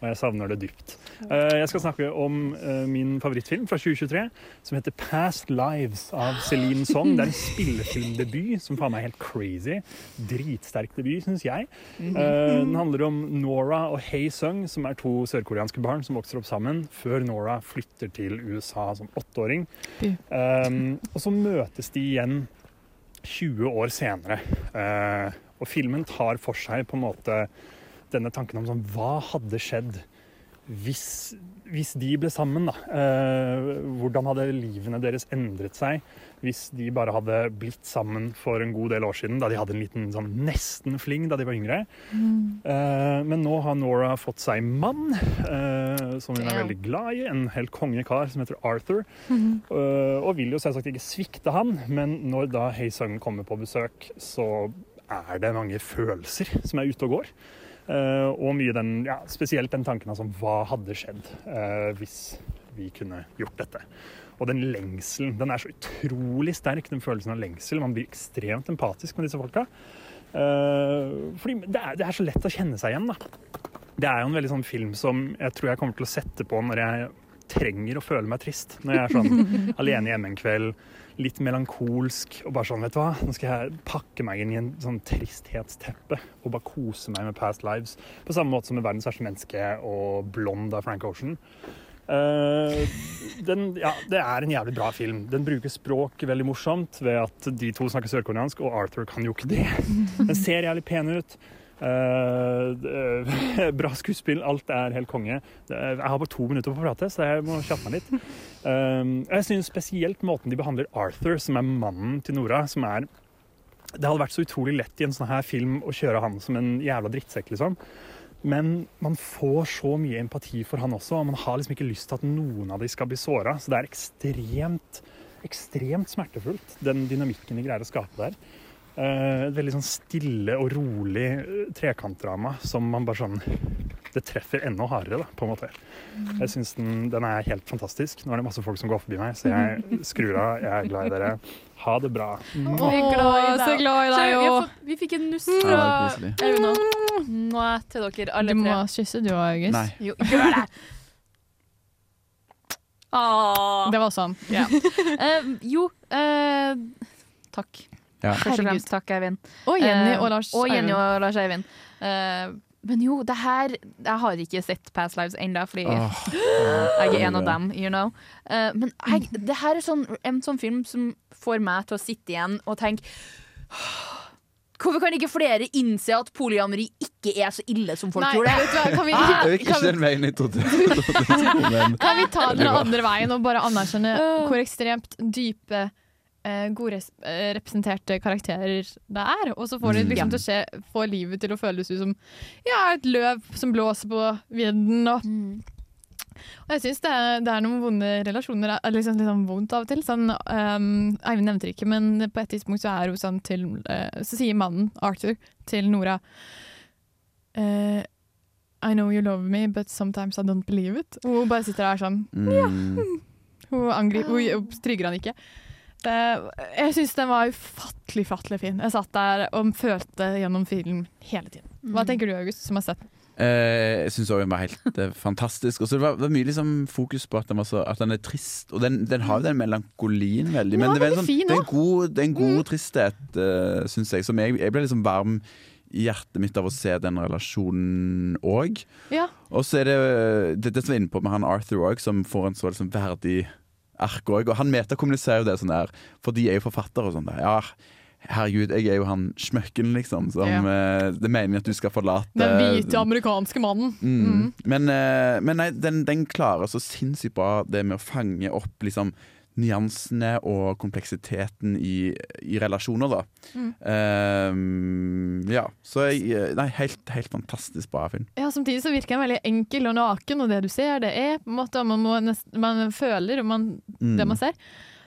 Og jeg savner det dypt. Eh, jeg skal snakke om eh, min favorittfilm fra 2023, som heter 'Past Lives' av Celine Song. Det er en spillefilmdebut som faen meg er helt crazy. Dritsterk debut, syns jeg.
Mhm.
Eh, den handler om Nora og Hei Sung, som er to sørkoreanske barn som vokser opp sammen før Nora flytter til USA som åtteåring. Og så møtes de igjen 20 år senere. Og filmen tar for seg på en måte denne tanken om sånn Hva hadde skjedd hvis, hvis de ble sammen, da? Eh, hvordan hadde livene deres endret seg hvis de bare hadde blitt sammen for en god del år siden, da de hadde en liten sånn nesten-fling da de var yngre? Eh, men nå har Nora fått seg mann, eh, som hun er veldig glad i. En helt kongekar som heter Arthur. Eh, og vil jo selvsagt ikke svikte han, men når da Haesung kommer på besøk, så er det mange følelser som er ute og går. Eh, og mye den, ja, spesielt den tanken altså hva hadde skjedd eh, hvis vi kunne gjort dette. Og den lengselen, den er så utrolig sterk, den følelsen av lengsel. Man blir ekstremt empatisk med disse folka. Eh, fordi det er, det er så lett å kjenne seg igjen, da. Det er jo en veldig sånn film som jeg tror jeg kommer til å sette på når jeg trenger å føle meg trist. Når jeg er sånn alene hjemme en kveld, litt melankolsk og bare sånn, vet du hva, nå skal jeg pakke meg inn i en sånn tristhetsteppe og bare kose meg med Past Lives. På samme måte som med Verdens verste menneske og Blond av Frank Ocean. Uh, den, ja, det er en jævlig bra film. Den bruker språk veldig morsomt ved at de to snakker sørkoreansk, og Arthur kan jo ikke det. Den ser jævlig pen ut. Det- bra skuespill, alt er helt konge. Jeg har bare to minutter på å prate, så jeg må kjappe meg litt. Uh, jeg syns spesielt måten de behandler Arthur, som er mannen til Nora, som er Det hadde vært så utrolig lett i en sånn her film å kjøre han som en jævla drittsekk, liksom. Men man får så mye empati for han også, og man har liksom ikke lyst til at noen av de skal bli såra. Så det er ekstremt, ekstremt smertefullt, den dynamikken de greier å skape der. Eh, et veldig sånn stille og rolig eh, trekantdrama som man bare sånn Det treffer enda hardere, da, på en måte. Jeg syns den, den er helt fantastisk. Nå er det masse folk som går forbi meg, så jeg skrur av. Jeg er glad i dere. Ha det bra.
Vi er glad i deg.
så glad i deg
vi
òg. Vi fikk en nuss fra
koselig.
Nå. Til dere alle
Du må kysse du òg, August.
Nei.
Jo, gjør det! Ah.
Det var sånn.
Yeah. uh, jo, uh, takk.
Ja.
Først og fremst takk, Eivind.
Og Jenny
Eh,
og Lars
Og Jenny
Eivind.
og Lars Eivind. Uh, men jo, det her Jeg har ikke sett Past Lives ennå, fordi
Åh.
jeg er en av dem, you know. Uh, men jeg, det her er sånn, en sånn film som får meg til å sitte igjen og tenke Hvorfor kan ikke flere innse at polyamori ikke er så ille som folk
Nei,
tror det?
vet du hva, kan vi-
Det er ikke den veien i trodde. Men-
Kan vi ta den andre veien og bare anerkjenne hvor ekstremt dype, eh, gode res eh, representerte karakterer det er? Og så får det
Mm.
liksom
mm.
til å skje, få livet til å føles ut som ja, et løv som blåser på vinden. Og, og jeg syns det, er- det er noen vonde relasjoner. er Liksom, litt sånn vondt av og til. Sånn, um, Eivind nevnte det ikke, men på et tidspunkt så er hun sånn til uh, Så sier mannen, Arthur, til Nora uh, I know you love me, but sometimes I don't believe it. Og hun bare sitter der sånn ja.
Mm.
Hun, angriper, hun trygger han ikke. Det, jeg syns den var ufattelig fattelig fin. Jeg satt der og følte gjennom film hele tiden. Hva
Mm.
tenker du, August, som har sett den?
Eh, jeg syns òg den var helt eh, fantastisk. Og så det var, det var mye liksom fokus på at den, var så, at den er trist. Og den, den har jo den melankolien veldig. Men
Ja,
det, er
veldig
en sånn, det er en god, er en god tristhet, uh, syns jeg. Som jeg, jeg ble liksom varm i hjertet mitt av å se den relasjonen òg.
Ja.
Og så er det det, det som er inne på med han Arthur òg, som får en så liksom verdig ark òg. Og han metakommuniserer jo det sånn der, for de er jo forfattere og sånn. Ja, herregud, jeg er jo han smøkken, liksom. Som
Ja.
uh, Det mener at du skal forlate
Den hvite amerikanske mannen.
Mm.
Mm.
Men, uh, men nei, den, den klarer så sinnssykt bra det med å fange opp liksom nyansene og kompleksiteten i, i relasjoner, da.
Mm.
Um, ja, så jeg, nei, helt, helt fantastisk bra film.
Ja, Samtidig så virker den veldig enkel og naken, og det du ser, det er på en måte man, må nest, man føler man,
Mm.
det man ser.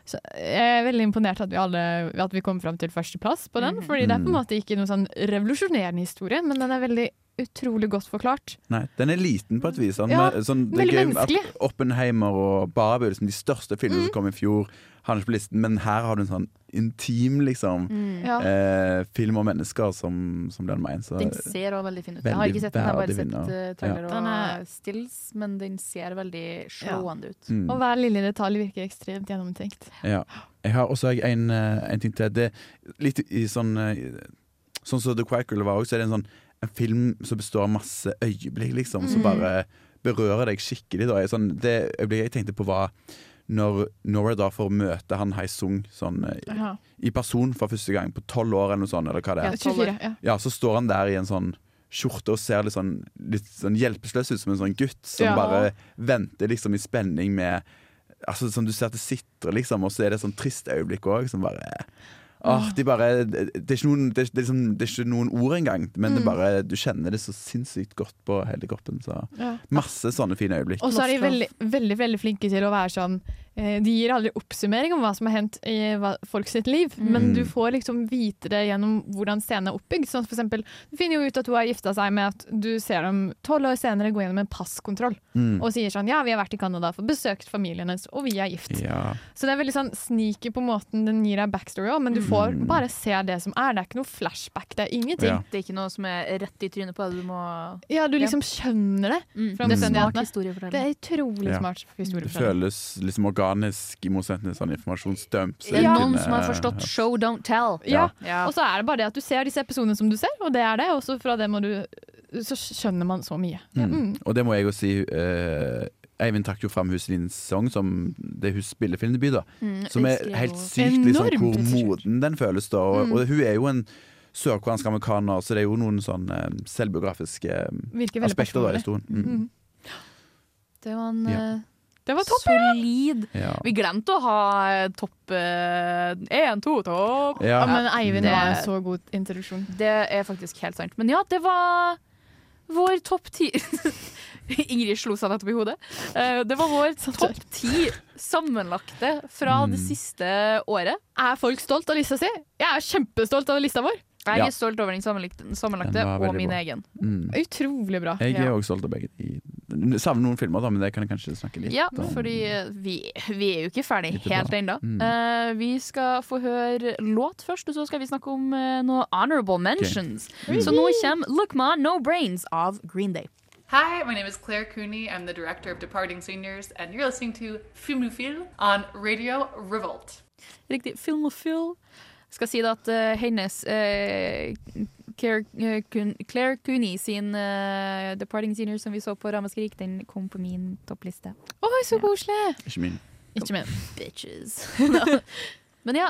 Så jeg er veldig imponert at vi alle at vi kom fram til førsteplass på den.
Mhm.
Fordi det er på en
Mm.
måte ikke noen sånn revolusjonerende historie, men den er veldig utrolig godt forklart.
Nei, den er liten på et vis. Sånn,
Ja,
med- sånn,
veldig
gøy
menneskelig.
At Oppenheimer og Barbie, liksom, de største filmene som kom i fjor, havner ikke på listen, men her har du en sånn intim liksom,
Mm. Ja.
eh, film om mennesker som, som den mener. Så
Den ser også veldig fin ut. Jeg har ikke sett den, jeg har bare sett uh, trailer
Den er-
stills, men den ser veldig slående ut.
Mm.
Og hver lille detalj virker ekstremt gjennomtenkt.
Ja. Jeg har også en, eh, en ting til. Det, litt i sånn eh, Sånn som The Quackle var også, så er det en sånn en film som består av masse øyeblikk, liksom, som
Mm.
bare berører deg skikkelig. Da. Jeg, sånn, det øyeblikket jeg tenkte på, var når Nora da får møte han Haisung sånn,
i,
i person for første gang, på tolv år eller noe sånt, eller hva det er.
Ja, 24, ja.
Ja, så står han der i en sånn skjorte og ser litt sånn, litt sånn hjelpeløs ut, som en sånn gutt som
Ja.
bare venter liksom i spenning med Altså Som du ser at det sitter, liksom, og så er det et sånn trist øyeblikk òg, som bare Åh, de bare, det, er ikke noen, det, er- det, er liksom, det er ikke noen ord engang, men det
Mm.
bare, du kjenner det så sinnssykt godt på hele kroppen. Så
Ja.
Masse sånne fine øyeblikk.
Og så er de veldig, veldig veldig flinke til å være sånn De gir aldri oppsummering om hva som har hendt i folk sitt liv, men
Mm.
du får liksom vite det gjennom hvordan scenen er oppbygd. Sånn for eksempel, du finner jo ut at hun har gifta seg med at du ser dem tolv år senere gå gjennom en passkontroll
Mm.
og sier sånn Ja, vi har vært i Canada for besøkt familien hennes, og vi er gift.
Ja.
Så det er veldig sånn sneaky på måten den gir deg backstory òg, men du får
Mm.
bare se det som er. Det er ikke noe flashback, det er ingenting.
Ja.
Det er ikke noe som er rett i trynet på deg. Du må
Ja, du liksom skjønner det
Mm. Det er smart historiefortelling.
Det er utrolig
smart
smart
Det
historiefortelling.
føles liksom organisk, i motsetning til sånn informasjonsdump. så
er noen som har forstått show, don't tell.
Ja.
Ja.
Og så er det bare det at du ser disse episodene som du ser, og det er det. Og så fra det må du Så skjønner man så mye.
Mm.
Mm.
Og det må jeg jo si Uh, Eivind trakk jo fram Huselins sang som det hun spiller filmdebut, da.
Mm,
som er helt sykt liksom, hvor moden den føles da. Og,
Mm.
og hun er jo en sørkoreansk amerikaner, så det er jo noen sånn eh, selvbiografiske eh, aspekter da i historien. Mm.
Mm.
Det var en
Ja.
Eh,
Det var topp,
solid.
Ja.
Vi glemte å ha eh, topp én, to, topp.
Ja.
Ja, men Eivind
Det-
var en så god introduksjon.
Det er faktisk helt sant. Men ja, det var vår topp ti Ingrid slo seg nettopp i hodet. Eh, Det var vår topp ti sammenlagte fra det
Mm.
siste året.
Er folk stolt av lista si? Jeg er kjempestolt av lista vår.
Jeg
Ja.
er stolt over den sammenlagte, sammenlagte
Den
og min
bra.
egen.
Mm.
Utrolig bra.
Jeg er
Ja.
òg stolt av begge. de. Savner noen filmer, da, men det kan jeg kanskje snakke litt
Ja,
om.
fordi eh, vi, vi er jo ikke ferdig
Litt
helt ennå.
Mm.
Uh, vi skal få høre låt først, og så skal vi snakke om uh, noe honorable mentions. Så nå kommer Look Ma, No Brains av Green Day.
Hi, my name is Claire Cooney. I'm the director of Departing Seniors, and you're listening to Filmofil on Radio Revolt.
Riktig. Filmofil. Skal si det at uh, hennes eh, Claire, eh, Claire Cooney sin eh, Departing Senior som vi så på Ramaskrik, den kom på min toppliste.
Oi, så koselig!
Ikke min.
Ikke min.
Bitches. Men ja,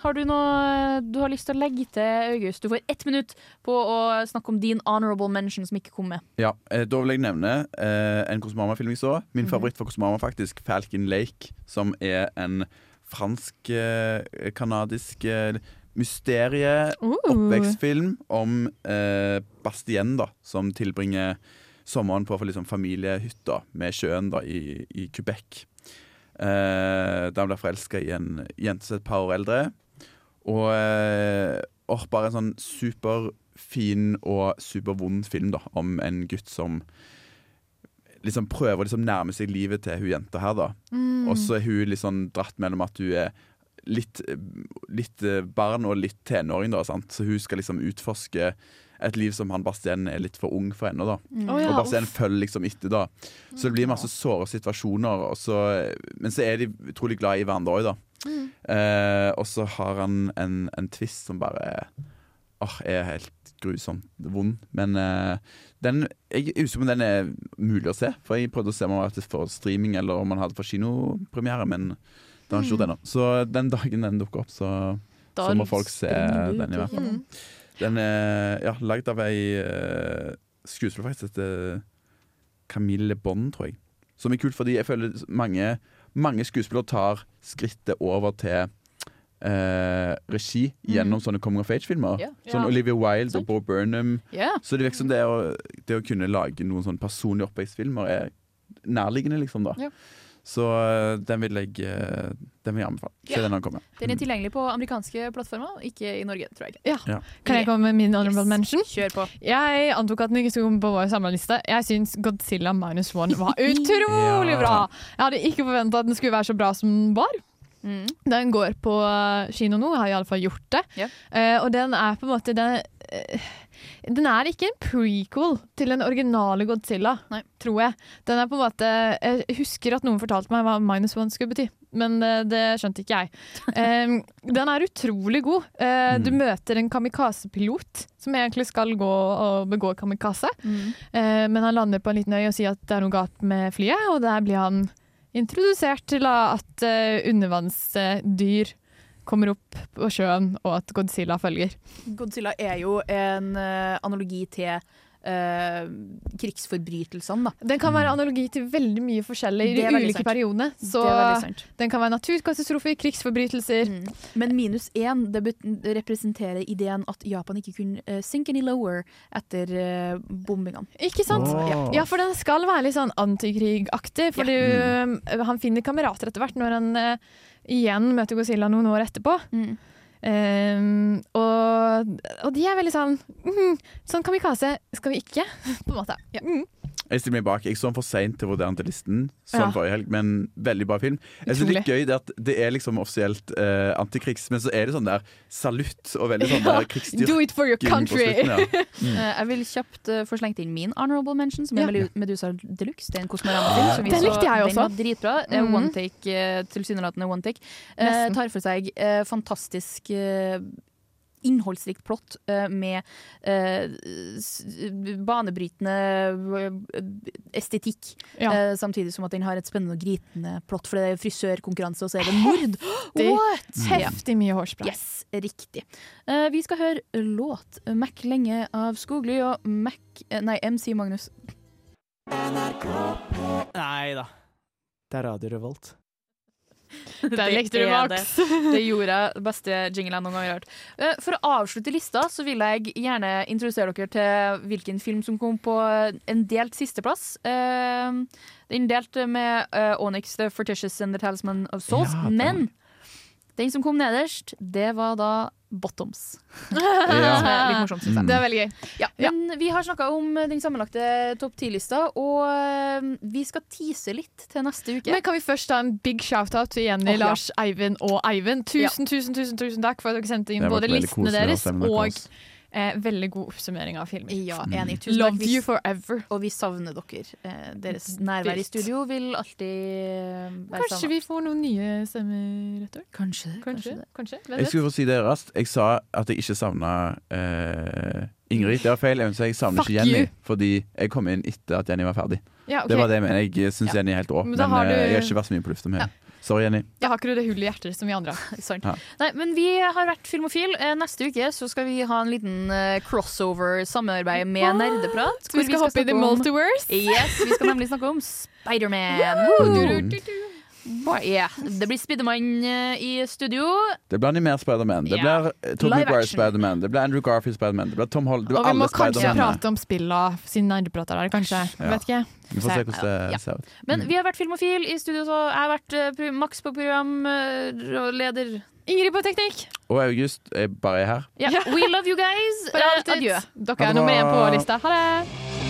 har du noe du har lyst til å legge til, August? Du får ett minutt på å snakke om din honorable mention som ikke kom med.
Ja, eh, Da vil jeg nevne eh, en Kosmama-film jeg så. Min
Mhm.
favoritt for Kosmama faktisk Falcon Lake, som er en fransk-kanadisk eh, mysterie-oppvekstfilm om eh, Bastien, da, som tilbringer sommeren på liksom, familiehytta med sjøen da, i, i Quebec. Eh, der han blir forelska i en jente som er et par år eldre. Og eh, åh, bare en sånn superfin og supervond film da, om en gutt som liksom prøver å liksom nærme seg livet til hun jenta her. da.
Mm.
Og så er hun liksom dratt mellom at hun er litt, litt eh, barn og litt tenåring. da, sant? Så hun skal liksom utforske et liv som han Bastien er litt for ung for ennå. da.
Mm. Oh, ja,
og Bastien
uff.
følger liksom etter. da. Så det blir masse såre situasjoner. Og så, men så er de utrolig glad i hverandre òg, da.
Mm.
Eh, og så har han en, en twist som bare oh, er helt grusomt vond. Men eh, den, jeg er usikker på om den er mulig å se. For jeg prøvde å se om den var for streaming eller om han hadde for kinopremiere, men det har ikke gjort
Mm.
ennå. Så den dagen den dukker opp, så, så må folk se den i hvert fall. Den er ja, lagd av ei uh, skuespiller faktisk heter Camille Bond, tror jeg. Som er kult, fordi jeg føler mange, mange skuespillere tar skrittet over til eh, regi gjennom sånne Coming of Age-filmer.
Yeah.
Sånn. Olivia Wilde og Bo Burnham.
Yeah.
Så det virker som det å, det å kunne lage noen sånne personlige oppvekstfilmer er nærliggende, liksom. da
Ja.
Så eh, den vil jeg eh, Den vil jeg anbefale. Se den når den kommer.
Den er tilgjengelig på amerikanske plattformer, ikke i Norge, tror jeg.
Ja.
Ja.
Kan jeg komme med min honorable mention?
Kjør på.
Jeg antok at den ikke skulle komme på vår samla liste. Jeg syns Godzilla minus one var utrolig
Ja.
bra! Jeg hadde ikke forventa at den skulle være så bra som den var.
Mm.
Den går på eh, kino nå, har iallfall gjort det.
Yeah.
Uh, og den er på en måte den, eh, den er ikke en prequel til den originale Godzilla, tror jeg. Den er på en måte Jeg husker at noen fortalte meg hva minus one skulle bety, men eh, det skjønte ikke jeg. um, den er utrolig god. Eh, Du møter en kamikaze-pilot som egentlig skal gå og begå kamikaze.
Mm.
uh, men han lander på en liten øy og sier at det er noe galt med flyet, og der blir han introdusert til at uh, undervannsdyr kommer opp på sjøen, og at Godzilla følger.
Godzilla er jo en eh, analogi til eh, krigsforbrytelsene, da.
Den kan være analogi til veldig mye forskjellig i ulike
perioder.
periodene. Så den kan være naturkatastrofer, krigsforbrytelser.
Men minus én det representerer ideen at Japan ikke kunne uh, sink any lower etter uh, bombingene.
Ikke sant?
Oh.
Ja, for den skal være litt sånn antikrigaktig. for ja. mm. han finner kamerater etter hvert når han øh, igjen møter Godzilla noen år etterpå. Um, og, og de er veldig sånn mm, Sånn kamikaze skal vi ikke, på en måte. Ja. Mm.
Jeg stiller meg bak. Jeg så den for seint til å vurdere den til listen, som
Ja.
forrige helg, men veldig bra film. Jeg synes det er gøy det at det er liksom offisielt eh, antikrigs, men så er det sånn der salutt og veldig sånn der krigsstyrking.
Do it for your country.
slutten. Mm.
uh, jeg vil kjapt uh, få slengt inn min honorable mention, som er
Ja.
Medusa Deluxe. Det er en Kosmorama-film. som vi
Den likte jeg også.
Den var dritbra. Mm.
Mhm.
One take, uh, tilsynelatende one take. Eh, tar for seg eh, fantastisk eh, innholdsrikt plott eh, med eh, banebrytende eh, estetikk.
Ja.
Samtidig som at den har et spennende og gritende plott, for det er frisørkonkurranse, og så er det mord.
Heftig.
What?
Heftig mye hårspray.
Yes, riktig. Eh, vi skal høre låt Mac lenge av Skogly og Mac Nei, MC Magnus.
Nei da. Det er Radio Revolt.
Der lekte du, Max.
Det. det gjorde jeg. Beste jingle jeg noen gang har hørt. Eh, For å avslutte lista, så vil jeg gjerne introdusere dere til hvilken film som kom på en delt sisteplass. Eh, Den delte med eh, Onyx, The Fortitious and The Talisman of Souls.
Ja,
men den som kom nederst, det var da Bottoms.
Ja.
Som er litt morsomt, syns jeg.
Det er veldig gøy.
Ja, men vi har snakka om den sammenlagte topp ti-lista, og eh, vi skal tease litt til neste uke.
Men kan vi først ta en big shout-out til Jenny,
oh, ja.
Lars, Eivind og Eivind. Tusen, tusen, tusen, tusen takk for at dere sendte inn både listene deres og
oss.
Eh, veldig god oppsummering av filmer.
Ja,
Mm.
enig. Tusen
Love
takk. Vi-
you forever.
Og vi savner dere. Eh, deres nærvær i studio vil alltid eh, være
Kanskje
sammen.
vi får noen nye stemmer etter hvert?
Kanskje,
kanskje, kanskje. Kanskje.
Jeg skulle få si det raskt. Jeg sa at jeg ikke savna eh, Ingrid. Det var feil. Jeg jeg savner
Fuck
ikke Jenny,
you.
fordi jeg kom inn etter at Jenny var ferdig.
Ja, okay.
Det var det jeg mener. Jeg syns Jenny er helt rå,
Men
men,
du...
eh, jeg har ikke vært så mye på lufta med henne. Sorry, Jenny.
Jeg har ikke det hullet i hjertet som vi andre.
har.
Ja.
Nei, men vi har vært Filmofil. Eh, Neste uke så skal vi ha en liten eh, crossover-samarbeid med Nerdeprat.
Vi skal hoppe i the multiverse.
Yes, vi skal nemlig snakke om Spiderman. Yeah. Det blir Spiderman eh, i studio.
Det blir animert Spiderman. Det blir eh, Tobey Maguire. Spiderman. Det blir Andrew Garfield Spiderman. Det blir Tom Holland.
Og
blir
vi må kanskje prate om spillene siden nerdeprater der, kanskje.
Ja.
Vet ikke.
Vi får se hvordan det ser ut.
Men vi har vært Filmofil i studio, så jeg har vært eh, Max på program eh, leder.
Ingrid på teknikk.
Og August er bare her.
Yeah. We love you guys. Adjø.
Dere er nummer én på lista. Ha det!